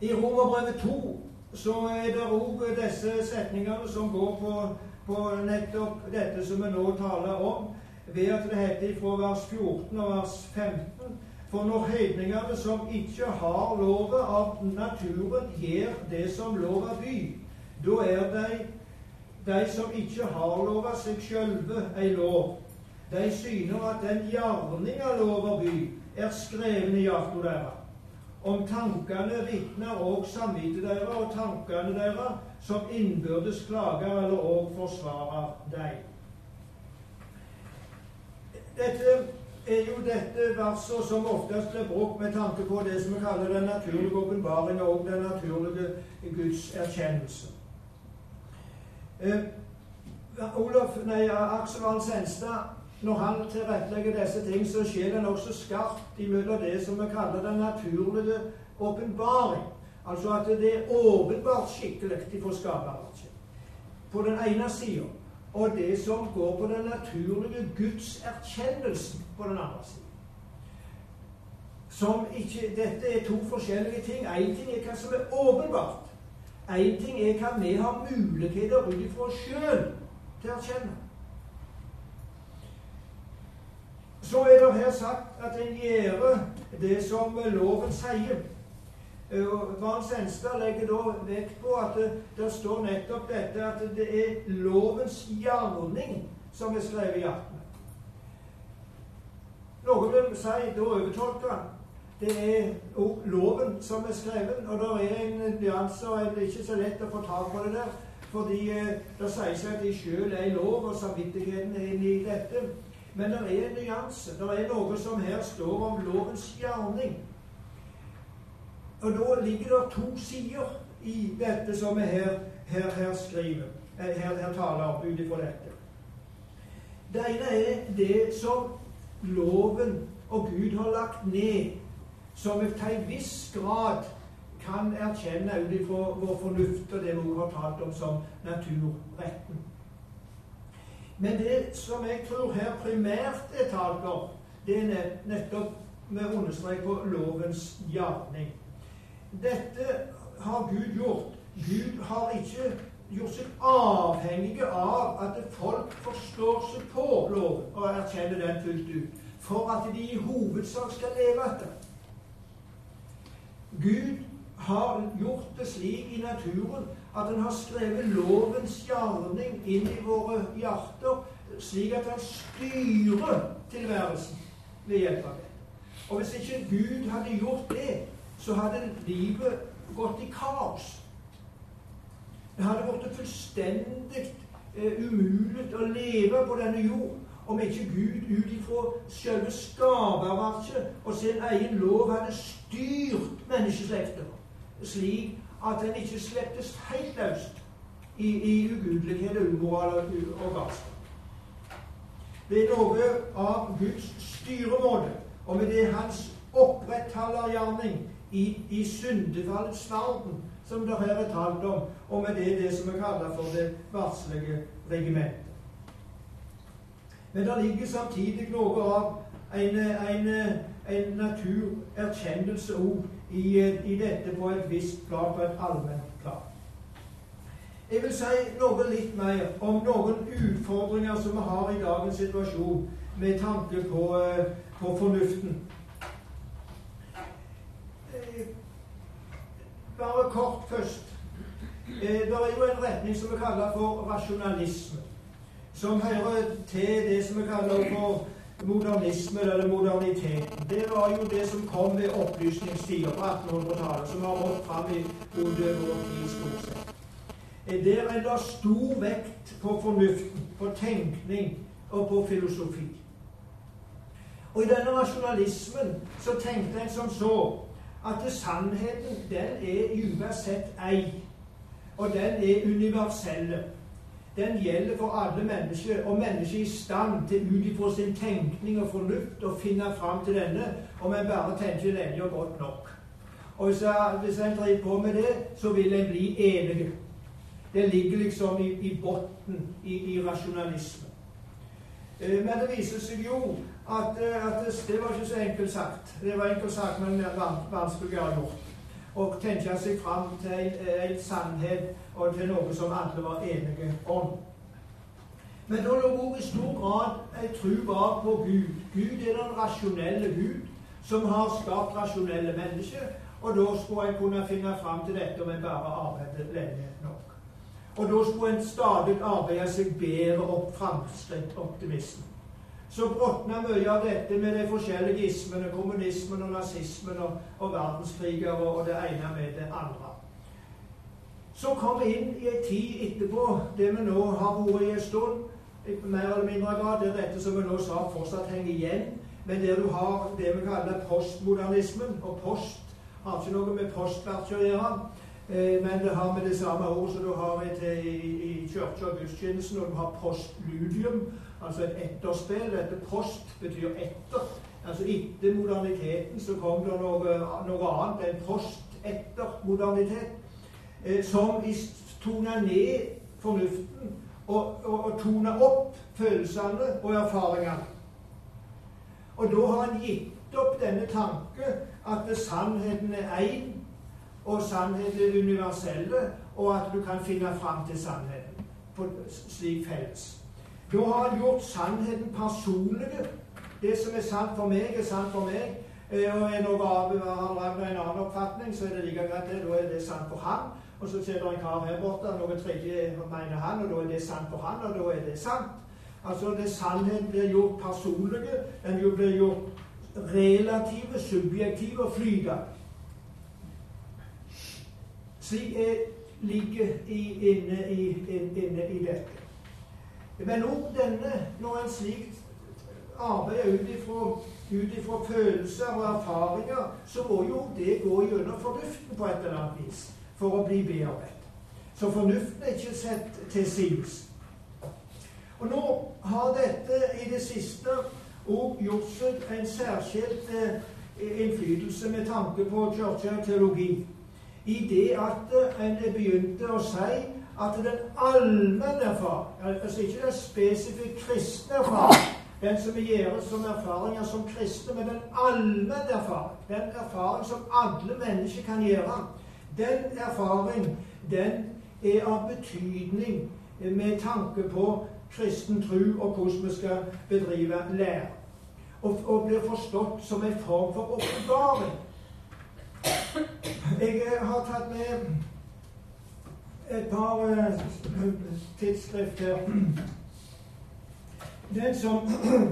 I Romerbrevet 2 så er det òg disse setningene som går på, på, nettopp dette som vi nå taler om, ved at det heter fra vers 14 og vers 15 For når hedningene som ikke har lovet av naturen, gjør det som lova by, da er de de som ikke har lova seg sjølve ei lov, de syner at den gjerninga lover by, er skreven i hjertet deres. om tankene vitner òg samvittet deres og tankene deres som innbyrdes klager eller òg forsvarer deg. Dette er jo dette verset som oftest blir brukt med tanke på det som vi kaller den naturlige åpenbaring og den naturlige Guds erkjennelse. Eh, Olof, nei, Aksel Senstad når han tilrettelegger disse ting, så skjer det nokså skarpt imellom det som vi kaller den naturlige åpenbaring. Altså at det er åpenbart skikkelig for skaperverket. På den ene sida. Og det som går på den naturlige Guds erkjennelsen på den andre sida. Dette er to forskjellige ting. Én ting er hva som er åpenbart. Én ting er hva vi har muligheter ut oss sjøl til å erkjenne. Så er det her sagt at en gjør det som loven sier. Varen Senstad legger da vekt på at det, det, står nettopp dette at det er lovens gjerning som er skrevet i hjertene. Noen vil si, da overtolker han, det er loven som er skrevet, og det er en nyanse, og det er ikke så lett å få tak på det der. Fordi eh, det sier seg at de sjøl er lov, og samvittigheten er inne i dette. Men det er en nyanse. Det er noe som her står om lovens gjerning. Og da ligger det to sider i dette som vi her, her, her skriver, eh, her, her taler ut ifra dette. Det ene er det som loven og Gud har lagt ned, som vi til en viss grad kan erkjenne ut ifra vår fornuft og det vi har talt om som naturretten. Men det som jeg tror her primært er talt om, det er nettopp med understrek på lovens gjerning. Dette har Gud gjort. Gud har ikke gjort seg avhengige av at folk forstår seg på loven og erkjenner den fullt ut, for at de i hovedsak skal leve etter. Gud har gjort det slik i naturen at han har skrevet lovens gjerning inn i våre hjerter, slik at han styrer tilværelsen ved hjelp av det. Og hvis ikke Gud hadde gjort det, så hadde livet gått i kaos. Det hadde blitt fullstendig eh, umulig å leve på denne jord om ikke Gud ut ifra selve skaperverket og sin egen lov hadde styrt menneskeslekter slik at en ikke slettes helt løst i, i ugudelighet umoral og, og galskap. Det er noe av Guds styremåte, og med det hans opprettholdergjerning i, i syndefallets verden, som det her er talt om, og med det, det som er kalt for det varslige regimentet. Men det ligger samtidig noe av en, en, en naturerkjennelse òg i, i, dette på et visst plan, på et allment plan. Jeg vil si noe litt mer om noen utfordringer som vi har i dagens situasjon med tanke på, eh, på fornuften. Eh, bare kort først. Eh, det er jo en retning som vi kaller for rasjonalisme. Som hører til det som vi kaller for modernismen eller moderniteten. Det var jo det som kom ved opplysningstida på 1800-tallet, som har gått fram under vår tid stort sett. Der er det stor vekt på fornuften, på tenkning og på filosofi. Og i denne rasjonalismen så tenkte en som så at sannheten, den er uansett ei. Og den er universelle den gjelder for alle mennesker, og mennesket er i stand til ut ifra sin tenkning og fornuft å finne fram til denne, om en bare tenker lenge og godt nok. Og hvis, jeg, hvis en driver på med det, så vil en bli enig. Det ligger liksom i, i bunnen i, i rasjonalismen. Eh, men det viser seg jo at, eh, at det, var ikke så enkelt sagt. Det var enkelt sagt, men vanskeligere gjort. Å tenke seg fram til en, en sannhet og til noe som alle var enige om. Men da lå òg i stor grad en tro bak på Gud. Gud er den rasjonelle Gud som har skapt rasjonelle mennesker. Og da skulle en kunne finne fram til dette om en bare arbeidet lenge nok. Og da skulle en stadig arbeide seg bedre opp framskritt optimismen. Så råtna mye av dette med de forskjellige ismene, kommunismen og nazismen og, og verdenskriger og, og det ene med det andre. Så kom vi inn i en tid etterpå, det vi nå har vært i en stund, mer eller mindre grad, det er dette som vi nå sa fortsatt henger igjen, men der du har det vi kaller postmodernismen. Og post har ikke noe med postverk å gjøre. Eh, men det har med det samme ord som du har i, i, i kirke og gudstjenesten, og du har postludium, altså et etterspill. Dette post betyr etter. Altså etter moderniteten så kom det noe, noe annet enn post etter modernitet, eh, som toner ned fornuften og, og, og toner opp følelsene og erfaringene. Og da har han gitt opp denne tanke at sannheten er én, og sannheten er universelle, og at du kan finne fram til sannheten på slik felles. Da har han gjort sannheten personlig. Det som er sant for meg, er sant for meg. Eh, og er noe av har en annen oppfatning, så er det like greit. Da er det sant for han. Og så sitter det en kar her borte, noe tredje mener han, og da er det sant for han, og da er det sant. Altså, det Sannheten blir gjort personlig, den blir gjort relative, subjektive og flytende. Slik ligger inne inne i dette. Men òg denne, når en slik arbeider ut ifra følelser og erfaringer, så må jo det gå gjennom fornuften på et eller annet vis for å bli bearbeidet. Så fornuften er ikke sett til sides. Og nå har dette i det siste òg gjort seg en særskilt eh, innflytelse med tanke på kirke teologi i det at en begynte å si at den allmenne far, altså ikke den spesifikt kristne far, den som vi gjør som erfaringer som kristne, men den allmenne erfaring, den erfaring som alle mennesker kan gjøre, den erfaring, den er av betydning med tanke på kristen tro og hvordan vi skal bedrive lære. Og, og blir forstått som en form for åpenbaring. Jeg har tatt med et par tidsskrifter. tidsskrift her. Den som,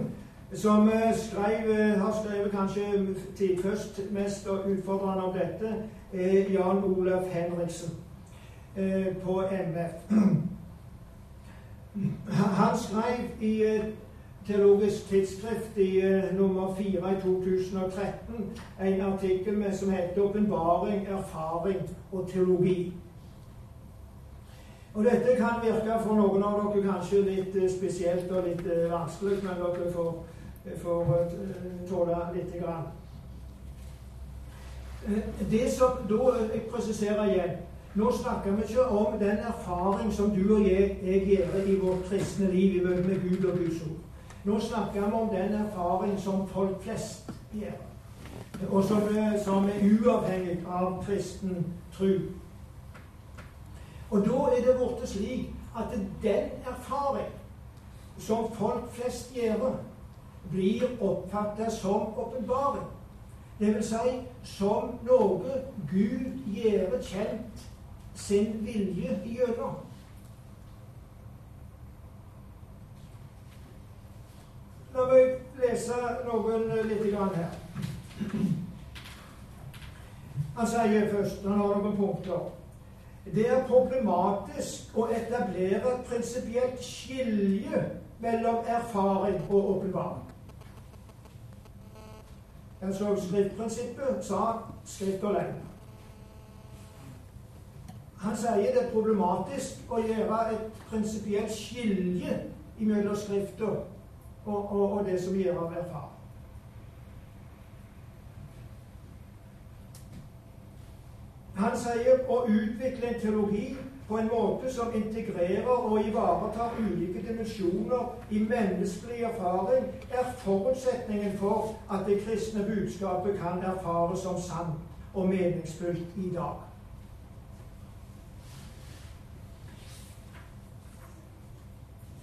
som uh, skrev, uh, har skrevet kanskje tidførst mest og utfordrende om dette, er Jan Olaf Henriksen på MF. Han skrev i Teologisk tidsskrift i nummer fire i 2013 en artikkel med, som heter 'Åpenbaring, erfaring og teologi'. Og Dette kan virke for noen av dere kanskje litt uh, spesielt og litt uh, vanskelig, men dere får, får tåle lite grann. Det som da, Jeg presiserer igjen. Nå snakker vi ikke om den erfaring som du og jeg, jeg gjør i vårt kristne liv i møte med Gud og Guds ord. Nå snakker vi om den erfaring som folk flest gjør, og som, som er uavhengig av kristen tro. Og da er det blitt slik at den erfaring som folk flest gjør, blir oppfattet som åpenbaring. Vil si som noe Gud gjør kjent sin vilje gjennom. La meg lese noen eh, litt grann her. Han sier først, han har noen punkter Det er problematisk å etablere et prinsipielt skilje mellom erfaring og åpenbaring. En så skriftprinsippet sa skrift alene. Han sier det er problematisk å gjøre et prinsipielt skilje mellom Skrifta og, og, og det som gjør av erfaring. Han sier å utvikle en teologi på en måte som integrerer og ivaretar ulike dimensjoner i menneskelig erfaring, er forutsetningen for at det kristne budskapet kan erfares som sant og meningsfullt i dag.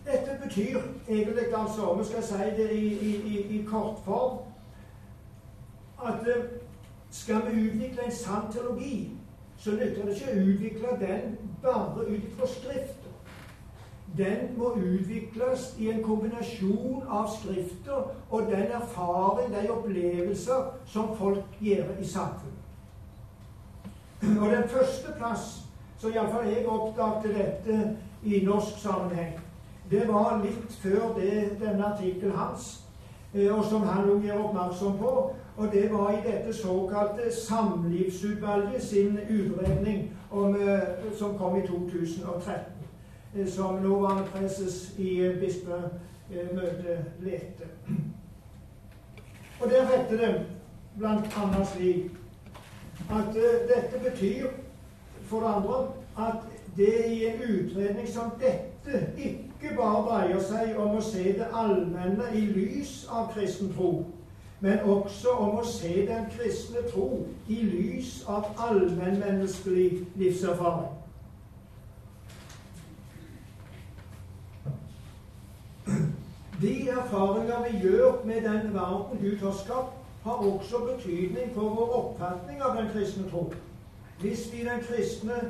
Dette betyr egentlig altså, vi skal si det i, i, i kortform, at eh, skal vi utvikle en sann teologi, så nytter det ikke å utvikle den bare ut fra Skrifta. den må utvikles i en kombinasjon av skrifter og den erfaring, de opplevelser, som folk gjør i samfunnet. Og den første plass så iallfall jeg oppdaget dette i norsk sammenheng, det var litt før det, denne artikkelen hans, eh, og som han òg gjør oppmerksom på. Og det var i dette såkalte Samlivsutvalget sin utredning om, eh, som kom i 2013. Eh, som nåværende presses i bispemøtet Lete. Og der heter det annet slik at dette betyr for det andre at det i en utredning som dette ikke bare dreier seg om å se det allmenne i lys av kristen tro, men også om å se den kristne tro i lys av allmennmenneskelig livserfaring. De erfaringer vi gjør med den verden Gud har skapt, har også betydning for vår oppfatning av den kristne tro. Hvis vi den kristne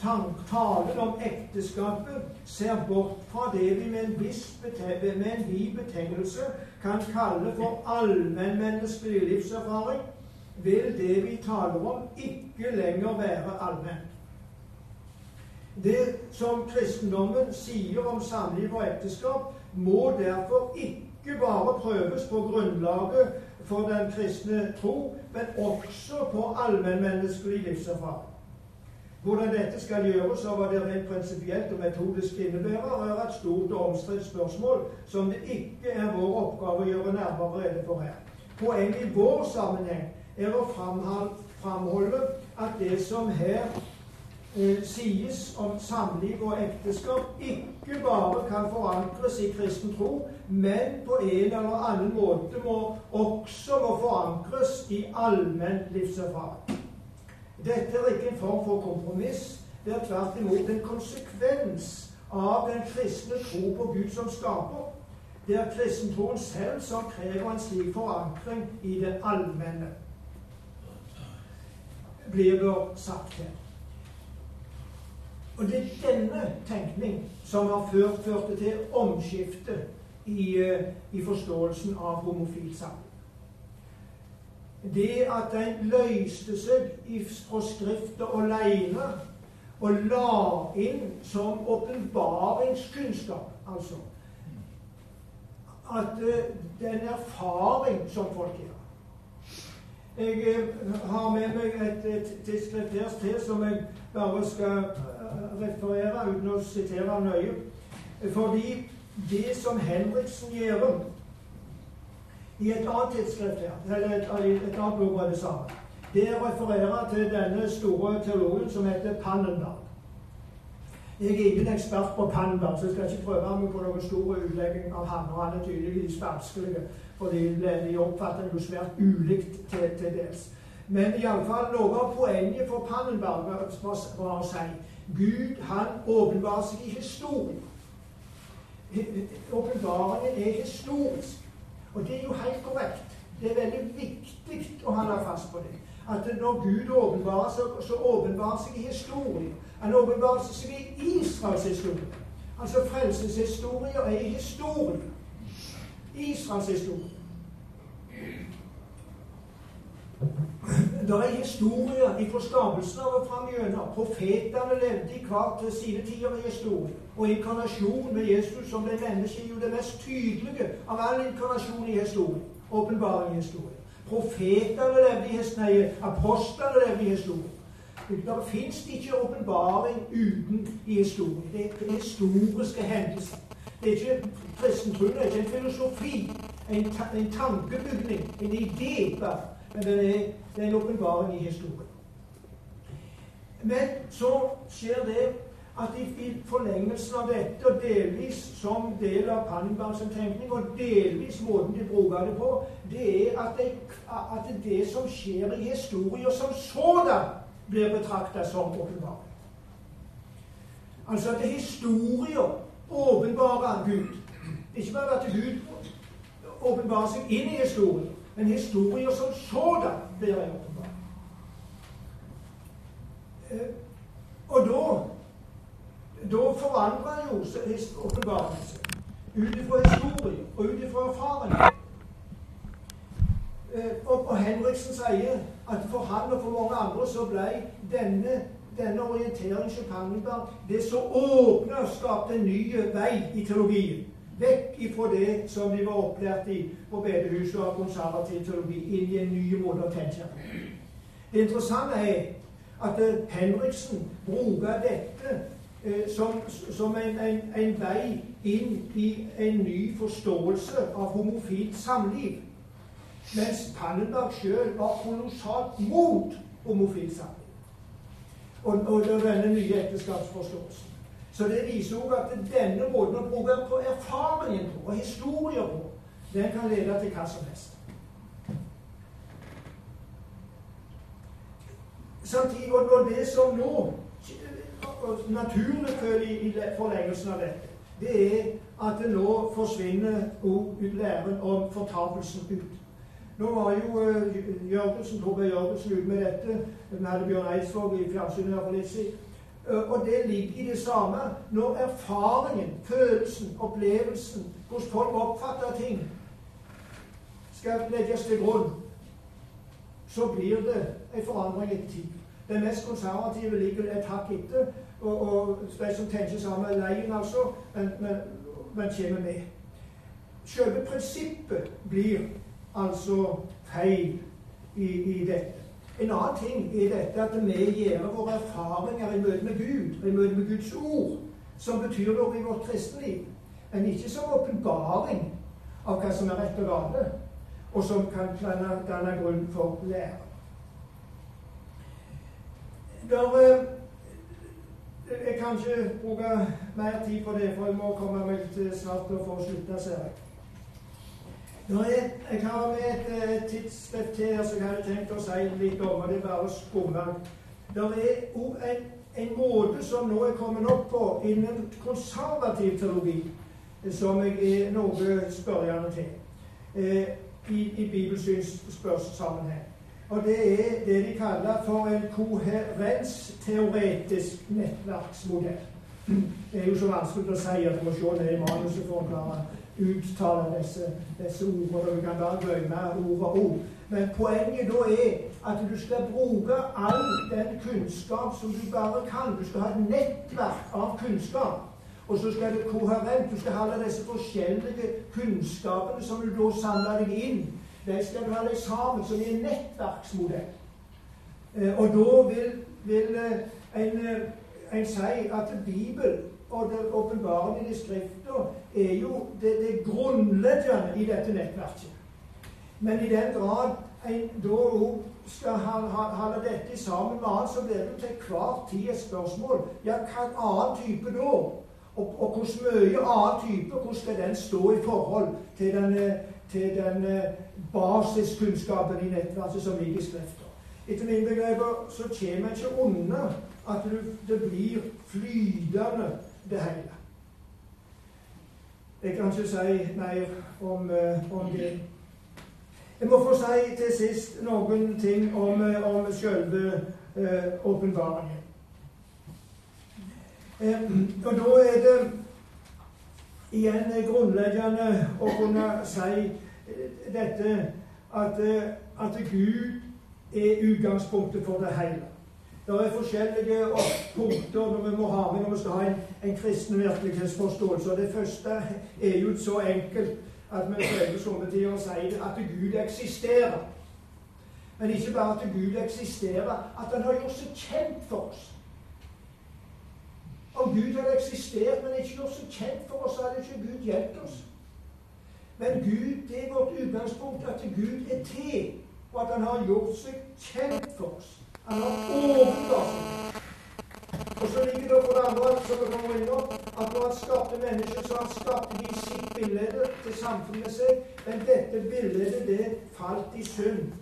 talen om ekteskapet ser bort fra det vi med en viss med en vid betegnelse kan kalle for allmennmenneskelig livserfaring, vil det vi taler om, ikke lenger være allment. Det som kristendommen sier om samliv og ekteskap, må derfor ikke bare prøves på grunnlaget for den kristne tro, men også på allmennmenneskelig livserfaring. Hvordan dette skal gjøres, og hva det rent prinsipielt og metodisk innebærer, er et stort og omstridt spørsmål som det ikke er vår oppgave å gjøre nærmere rede for her. Poenget i vår sammenheng er å framholde at det som her eh, sies om samliv og ekteskap, ikke bare kan forankres i kristen tro, men på en eller annen måte må også må forankres i allmenn livserfaring. Dette er ikke en form for kompromiss. Det er tvert imot en konsekvens av den kristne tro på Gud som skaper. Det er kristentroen selv som krever en slik forankring i det allmenne, blir det sagt her. Og det er denne tenkning som har ført, ført til omskifte i, eh, i forståelsen av homofil samliv det at en løste seg fra Skriftet alene og la inn som åpenbaringskunnskap, altså At uh, den erfaring som folk gjør Jeg uh, har med meg et, et tidsskrift her til som jeg bare skal uh, referere uten å sitere nøye. Fordi det som Henriksen gjør i et annet tidsskrift her, eller et, et annet blogg var det samme. Det refererer til denne store teologen som heter Pannenberg. Jeg er ingen ekspert på Pannenberg, så jeg skal ikke prøve meg på noen stor utlegging av han. Og han er tydeligvis vanskelig, for de oppfatter jo svært ulikt til, til dels. Men iallfall noe av poenget for Pannenberg var å si Gud han åpenbarer seg i historien. Åpenbaringen er historisk. Og det er jo helt korrekt. Det er veldig viktig å holde fast på det. At når Gud åpenbarer seg, så åpenbarer seg i historien. Han åpenbarer seg i Israels historie. Altså frelseshistorie er i historien. Israels historie. Det er historier fra skapelsen av og fram gjennom. Profetene levde i hver sine tider i historien. Og inkarnasjonen med Jesus som ble menneske, er jo det mest tydelige av all inkarnasjon i historien. Åpenbaring i historien. Profetene levde i historien. Apostlene levde i historien. Det fins ikke åpenbaring uten i historien. Det er historiske hendelser. Det er ikke kristen tro, det er ikke en filosofi, en, ta en tankebygning, en idé. bare men det er, det er en åpenbaring i historien. Men så skjer det at i, forlengelsen av dette, og delvis som del av Pannenbergs tenkning, og delvis måten de bruker det på, det er at det, at det som skjer i historien som sådan, blir betrakta som åpenbaring. Altså at historien åpenbarer Gud. Ikke bare at Gud åpenbarer seg inn i historien, men historier som sådan blir åpenbar. Eh, og da da forandrer jo åpenbarelsen ut ifra historie og ut ifra erfaring. Eh, og, og Henriksen sier at for han og for mange andre så ble denne, denne orienteringen Kangenberg det som åpna skapte en ny vei i teologien. Vekk ifra det som de var opplært i på bedehuset av konservativ teologi, inn i en ny måte å tenke på. Det interessante er at eh, Henriksen bruker dette som, som en, en, en, vei inn i en ny forståelse av homofilt samliv. Mens Pannenberg sjøl var kolossalt mot homofilt samliv. Og, og denne nye ekteskapsforståelsen. Så det viser òg at denne måten å bruke på erfaringen på, og historier på, den kan lede til hva som helst. Samtidig, og det som nå naturlig føler i forlengelsen av dette, det er at det nå forsvinner ut læren om fortapelsen ut. Nå var jo uh, Jørgensen, Torbjørn Jørgensen ute med dette. Vi hadde Bjørn Eidsvåg i fjernsynet for litt siden. Uh, og det ligger i det samme. Når erfaringen, følelsen, opplevelsen, hvordan folk oppfatter ting, skal legges til grunn, så blir det en forandring etter tid. Den mest konservative ligger et hakk etter, og, og de som tenker sammen med leien, altså, men, men, men kommer med. Selve prinsippet blir altså feil i, i dette. En annen ting er dette at vi gjør våre erfaringer i møte med Gud, i møte med Guds ord, som betyr noe i vårt kristenliv, men ikke som åpenbaring av hva som er rett og galt, og som kan danne grunn for lære. Der, eh, jeg kan ikke bruke mer tid på det, for jeg må komme meg litt snart til å få slutta, ser jeg. Jeg, jeg har med et, et tidsskrift her som jeg hadde tenkt å si litt om, og det er bare å skumme. Det er òg en, en, måte som nå er kommet opp på innen konservativ teologi, som jeg er noe spørrende til eh, i, i bibelsynsspørssammenheng. Og det er det de kaller for en koherensteoretisk nettverksmodell. Det er jo så vanskelig å si at du må se ned i manuset for å klare uttale disse, disse ordene. Du kan bare glemme ord og ord. Men poenget da er at du skal bruke all den kunnskap som du bare kan. Du skal ha et nettverk av kunnskap. Og så skal det koherent. Du skal ha alle disse forskjellige kunnskapene som du da samler deg inn. De skal dra deg sammen som i en nettverksmodell. Eh, og da vil, vil eh, en, eh, en si at Bibelen og det åpenbarende i er jo det, det grunnleggende i dette nettverket. Men i den grad en da òg skal holde dette sammen med annet, så blir det til hver tid et spørsmål. Ja, hva annen type da? Og, og hvor mye annen type, hvordan skal den stå i forhold til den, til den basiskunnskapen i nettverket som ligger i Skrifta? Etter mine begreper så kommer en ikke unna at det blir flytende det hele. Jeg kan ikke si mer om, uh, om det. Jeg må få si til sist noen ting om, uh, om selve åpenbaringen. og da er det igjen grunnleggende å kunne si dette at, at Gud er utgangspunktet for det hele. Det er forskjellige punkter vi må ha med når vi skal ha en, en kristen virkelighetsforståelse. Og Det første er jo så enkelt at vi prøver somme tider å si at Gud eksisterer. Men ikke bare at Gud eksisterer, at Han har gjort seg kjent for oss. Om Gud hadde eksistert, men ikke gjort seg kjent for oss, hadde ikke Gud hjulpet oss. Men Gud, det er vårt utgangspunkt, at Gud er til, og at Han har gjort seg kjent for oss. Han har åpnet oss. Og så ligger det for det andre som vi kommer inn at når han skapte mennesker, så han skapte de sitt bilde til samfunnet seg. Men dette bildet, det falt i synd.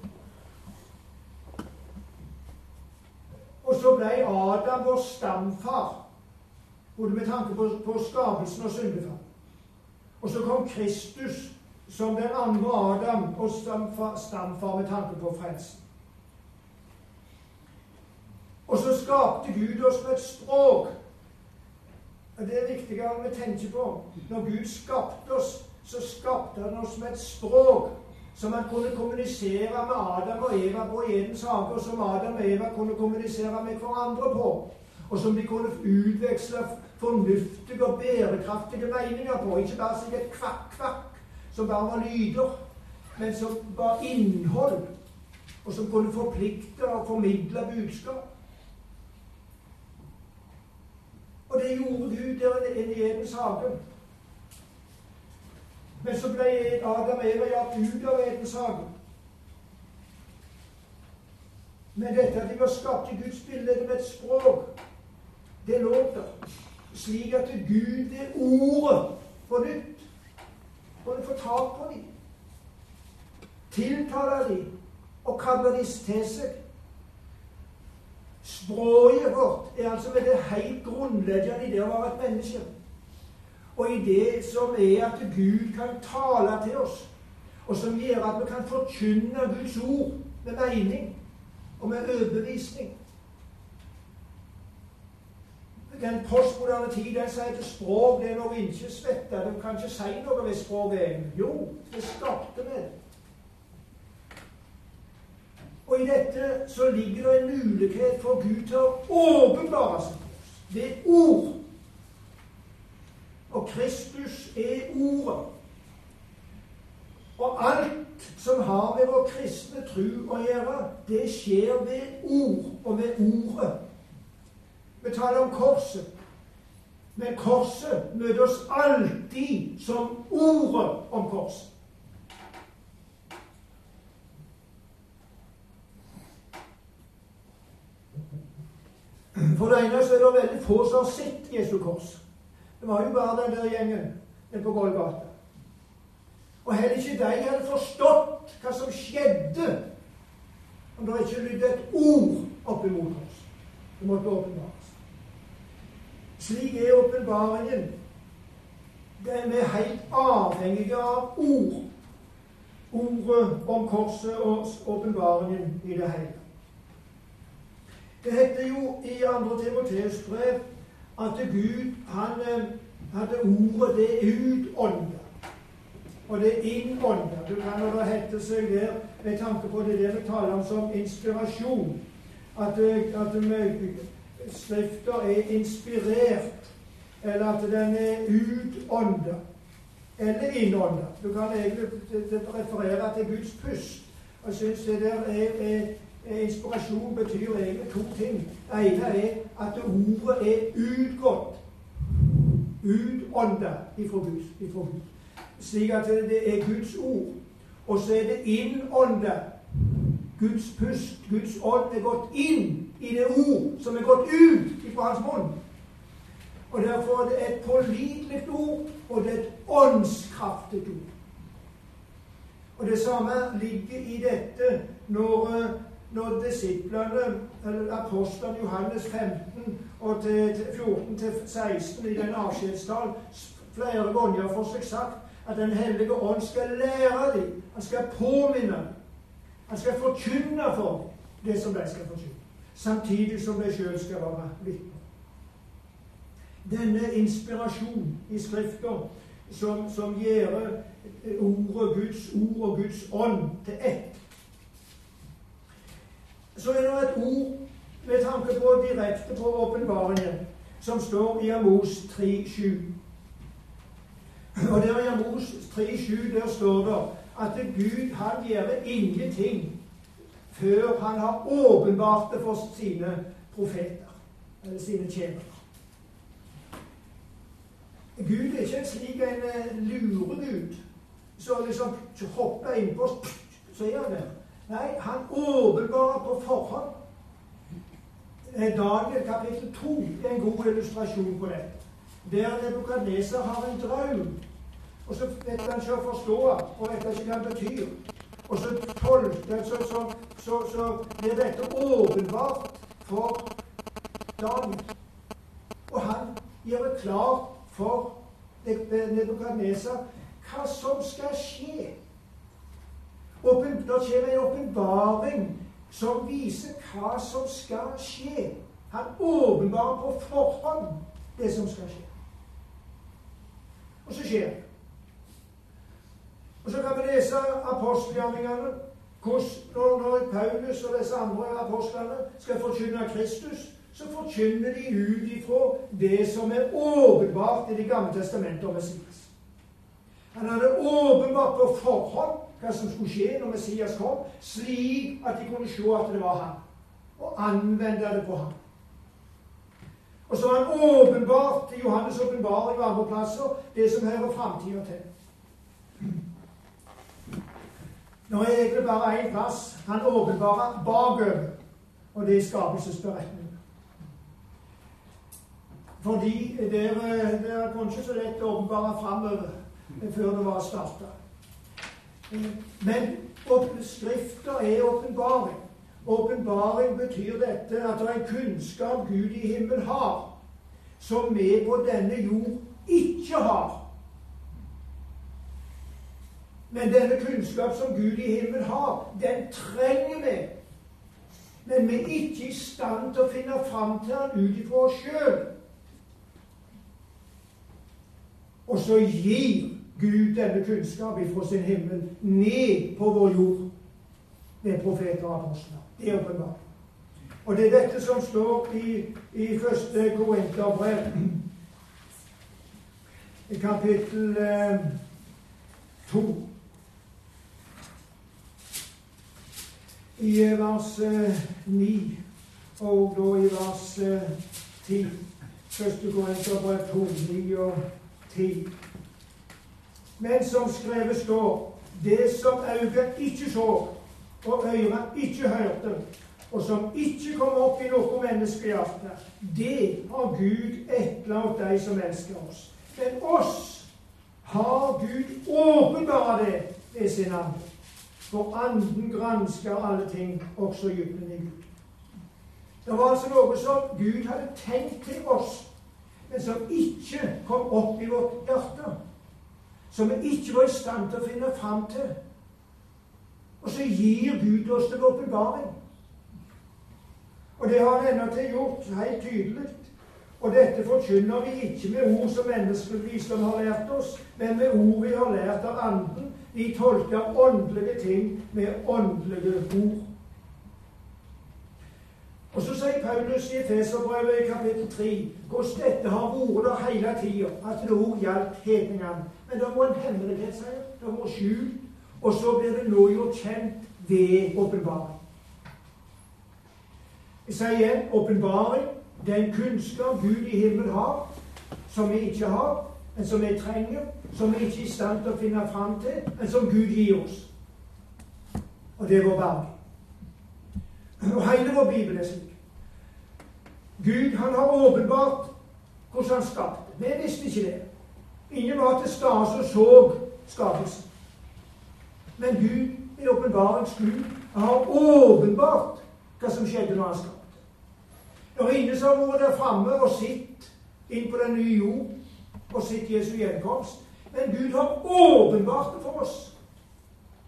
Og så ble Adam vår stamfar, både med tanke på, på skapelsen og syndefall. Og så kom Kristus som den andre Adam og stamfar, stamfar med tanke på frelsen. Og så skapte Gud oss med et språk Det er viktigere vi tenker på. Når Gud skapte oss, så skapte han oss med et språk som han kunne kommunisere med Adam og Eva på Edens hage, og som Adam og Eva kunne kommunisere med hverandre på. Og som de kunne utveksle fornuftige og bærekraftige meninger på. Ikke bare sikkert kvakk-kvakk, som bare var lyder, men som var innhold, og som kunne forplikte og formidle budskap. Og det gjorde Gud der i Edens hage. Men så ble Adam og Eva jaget ut av Edens hage. Men dette at de var skapt i Guds bilde med et språk, det lå der. Slik at Gud det ordet på nytt både få tak på dem. Tiltale dem og kalle dem til seg. Språket vårt er altså med det helt grunnleggende i det å være et menneske. Og i det som er at Gud kan tale til oss, og som gjør at vi kan forkynne Guds ord med mening og med overbevisning. Den postmoderne tid den sier at språk det er noe ikke svette. Du kan ikke si noe ved språket. Jo, det skapte vi. Og i dette så ligger det en mulighet for Gud til å åpenbare seg for oss ved ord. Og Kristus er Ordet. Og alt som har med vår kristne tro å gjøre, det skjer ved ord og ved Ordet. Vi taler om korset. Men korset møter oss alltid som ordet om korset. For det ene så er det veldig få som har sett Jesu kors. Det var jo bare den der gjengen den på Golgata. Og heller ikke de hadde forstått hva som skjedde om det ikke lydde et ord opp imot oss. Det måtte åpenbares. Slik er åpenbaringen. Vi er helt avhengige av ord. Ordet om korset og åpenbaringen i det hele. Det heter jo i 2. Timoteus brev at Gud han eh, hadde ordet det utånda. Og det innånda. Du kan jo det heter seg der med tanke på det der vi taler om som inspirasjon, at, eh, at Skrifter er inspirert, eller at den er utånda. Eller innånda. Du kan egentlig referere til Guds pust. Jeg syns det der er, er Inspirasjon betyr egentlig to ting. Det ene er at ordet er utgått. Utånda ifra Gud. Slik at det er Guds ord. Og så er det innånda. Guds pust, Guds ånd, er gått inn i det ord som er gått ut fra hans munn. Og Derfor er det et pålitelig ord, og det er et åndskraftig ord. Og Det samme ligger i dette når når disiplene, eller apostlene Johannes 15 og til, 14 til 16 i den avskjedstalen flere ganger får seg sagt at Den hellige ånd skal lære dem, han skal påminne dem. Han skal forkynne for det som de skal forkynne, samtidig som de sjøl skal være vitner. Denne inspirasjon i Skrifta som, som gjør ordet Guds ord og Guds ånd til ett, så er det et ord med tanke på direkte på åpenbaringen som står i Amos 3,7. Og der i Amos 3,7 der står det at Gud han gjør ingenting før han har åpenbart det for sine profeter, eller sine tjenere. Gud er ikke en slik en eh, luregud som liksom hopper innpå, så er han der. Nei, han åpenbarer på forhånd. Eh, Daniel kapittel 2 er en god illustrasjon på dette. Der Nebukadneser har en drøm, og så vet han ikke å forstå og vet ikke hva det betyr. Og så tolker så, så, så, så blir dette åpenbart for Daniel. Og han gjør det klart for Nebukadneser hva som skal skje. Det kommer en åpenbaring som viser hva som skal skje. Han åpenbarer på forhånd det som skal skje. Og så skjer det. Og så kan vi lese apostelgjerningene. Når, når Paulus og disse andre apostlene skal forkynne Kristus, så forkynner de ut ifra det som er åpenbart i Det gamle testamentet om Messias. Han hadde åpenbart på forhånd hva som skulle skje når Messias kom, slik at de kunne se at det var han, og anvende det på ham. Og så har han åpenbart i Johannes' åpenbaring og andre plasser det som hører framtida til. Nå er egentlig bare én plass han åpenbarer bakover, og det er skapelsesberetningen. Fordi det er kanskje så lett å åpenbare framover før det var starta. Men Skrifter er åpenbaring. Åpenbaring betyr dette at det er en kunnskap Gud i himmelen har, som vi på denne jord ikke har. Men denne kunnskap som Gud i himmelen har, den trenger vi. Men vi er ikke i stand til å finne fram til den ut ifra oss sjøl. Og så gir Gud denne kunnskap ifra sin himmel ned på vår jord ved profeter og apostler. Det er åpenbart. Og det er dette som står i, i første Korinterbrev, kapittel eh. I eh, vers eh, 9 og da i vers eh, 10. Første Korinterbrev 2, 9 og 10. Men som skrevet står, det som øyet ikke så, og øret ikke hørte, og som ikke kom opp i noe menneskehjerte, det har Gud etterlatt de som elsker oss. Men oss har Gud åpenbart det ved sin ande. For anden gransker alle ting, også dybden i Gud. Det var altså noe som Gud hadde tenkt til oss, men som ikke kom opp i vårt hjerte som vi ikke var i stand til å finne fram til. Og så gir Gud oss til åpenbaring. Og det har han endatil gjort helt tydelig. Og dette forkynner vi ikke med ord som menneskelig visdom har lært oss, men med ord vi har lært av Anden. Vi tolker åndelige ting med åndelige ord. Og så sier Paulus i Feserbrevet i kapittel 3 hvordan dette har vært der hele tida, at det òg gjaldt hedningene. Men det var en hemmelighet, sier han. Det var skjult. Og så blir det nå gjort kjent ved åpenbaring. Jeg sier igjen åpenbaring. Den kunnskap Gud i himmelen har, som vi ikke har, men som vi trenger, som vi ikke er i stand til å finne fram til, men som Gud gir oss. Og det er vår verden. Og hele vår bibel er slik. Gud han har åpenbart hvordan han skapte. Vi visste ikke det. Ingen var til stede og så skapelsen. Men Gud, i åpenbarings Gud, har åpenbart hva som skjedde når han skapte. Det er ingen som har vært der framme og sett inn på den nye jord og sitt Jesu gjenkomst. Men Gud har åpenbart det for oss.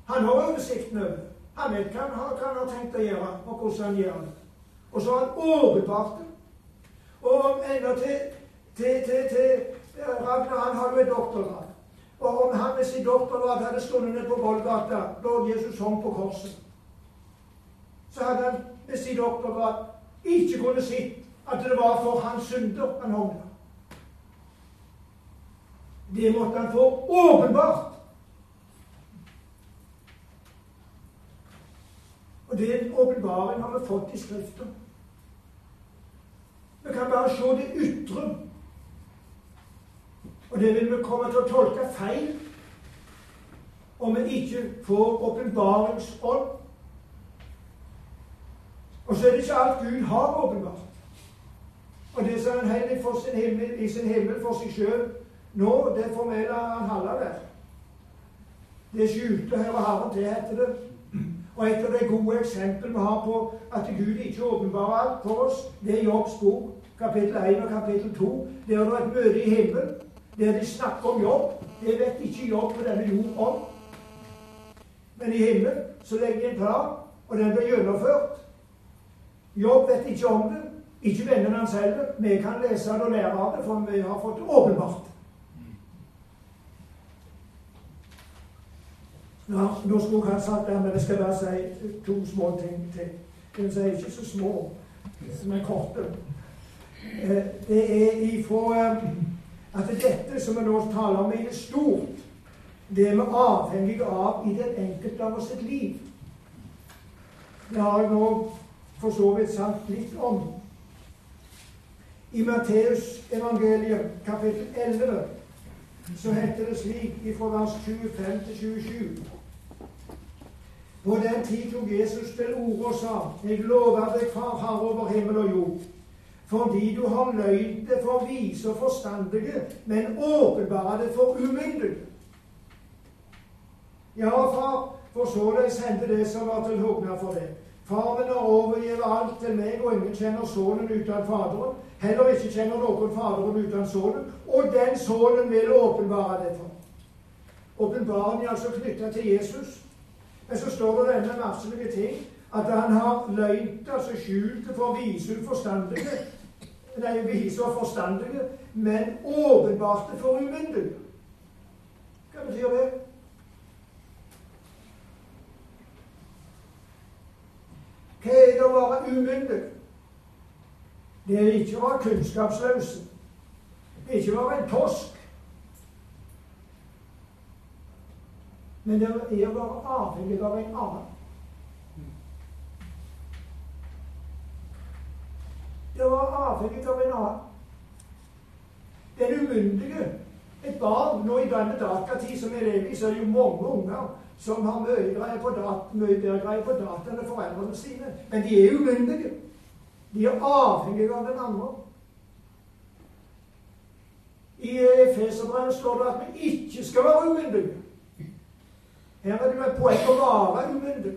Han har oversikten over. Han vet hva han, hva han har tenkt å gjøre, og hvordan han gjør det. Og så har han åpenbart det. Og enda til, til, til, til Ragnar han har jo et doktorgrad. Og om han med sin doktorgrad hadde stått ned på Vollgata da Jesus hang på korset, så hadde han med sin doktorgrad ikke kunnet si at det var for hans synder han hang. Det måtte han få åpenbart. Og den åpenbaring har vi fått i Skriften. Vi kan bare se det ytre. Og det vil vi komme til å tolke feil om vi ikke får åpenbaringsånd. Og så er det ikke alt Gud har åpenbart. Og det som han himmel, i sin himmel for seg sjøl nå, det la han holde der. Det skjulte hører Herren til, heter det. Og et av de gode eksemplene vi har på at Gud ikke åpenbarer alt for oss, det er Jobbs bok, kapittel 1 og kapittel 2. Der er det et møte i himmelen der de snakker om jobb. Det vet ikke jobb på denne jord om. Men i himmelen så legger de en plan, og den blir gjennomført. Jobb vet ikke om det. Ikke vennene hans heller. Vi kan lese det og lære av det, for vi har fått det åpenbart. Ja, nå skulle jeg ha sagt det, men jeg skal bare si to små ting til. Er ikke så små, er korte. Eh, det er ifra eh, at dette som vi nå taler om, er stort. Det er vi avhengige av i den enkelte av oss sitt liv. Det har jeg nå for så vidt sagt litt om. I Matteus evangeliet kapittel 11 så heter det slik fra vers 25 til 27 På den tid tok Jesus til orde og sa:" Jeg lover deg, Far, Herre over himmel og jord, fordi du har løyd det for vise og forstandige, men åpenbare det for umyndige. Ja, far, for således hendte det som var til hugna for deg. Far min har overgitt alt til meg, og ingen kjenner Sønnen uten Faderen. Heller ikke kjenner noen Faderen uten Sønnen, og den Sønnen vil åpenbare det for. Åpenbaringen er altså knytta til Jesus. Men så står det denne merkelige ting at han har løynt, altså skjult for for vise uforstandige. nei, vise forstandige, men åpenbart for umyndige. Hva betyr det? Hva er det å være umyndig? Det er ikke å være kunnskapsløs. Det er ikke å være en tosk. Men det er å være avhengig av en annen. Det å være avhengig av en annen. Den umyndige, et barn Nå i denne datatid som er evig, så er det jo mange unger som har mye, greier på dat mye data enn foreldrene sine. Men de er umyndige. De er avhengige av den andre. I Efeserbrevet står det at vi ikke skal være umyndige. Her er det jo et poeng å være umyndig.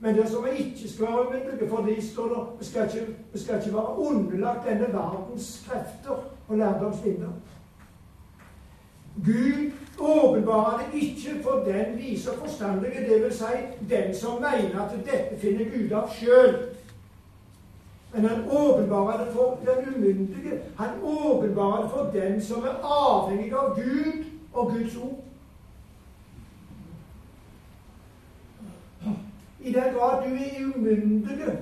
Men det som vi ikke skal være umyndige, for de står der vi skal, ikke, vi skal ikke være underlagt denne verdens krefter og lærdomsvinder. Gud åpenbarer det ikke for den vise og forstandige, dvs. Si den som mener at dette finner Gud av sjøl. Men han åpenbarer det for den umyndige. Han åpenbarer det for den som er avhengig av Gud og Guds ord. I den grad du er umyndig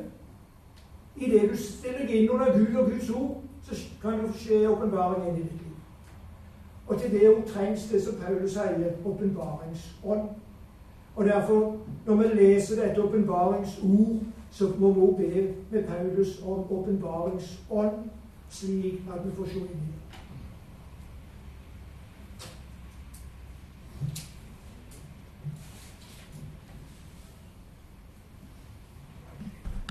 i det du stiller deg inn under Gud og Guds ord, så kan det skje åpenbaring inn i ditt liv. Og til det òg trengs det som Paulus sier, åpenbaringsånd. Og derfor, når vi leser dette åpenbaringsord, så må vi be med Paulus om åpenbaringsånd, slik at vi får se inn i det.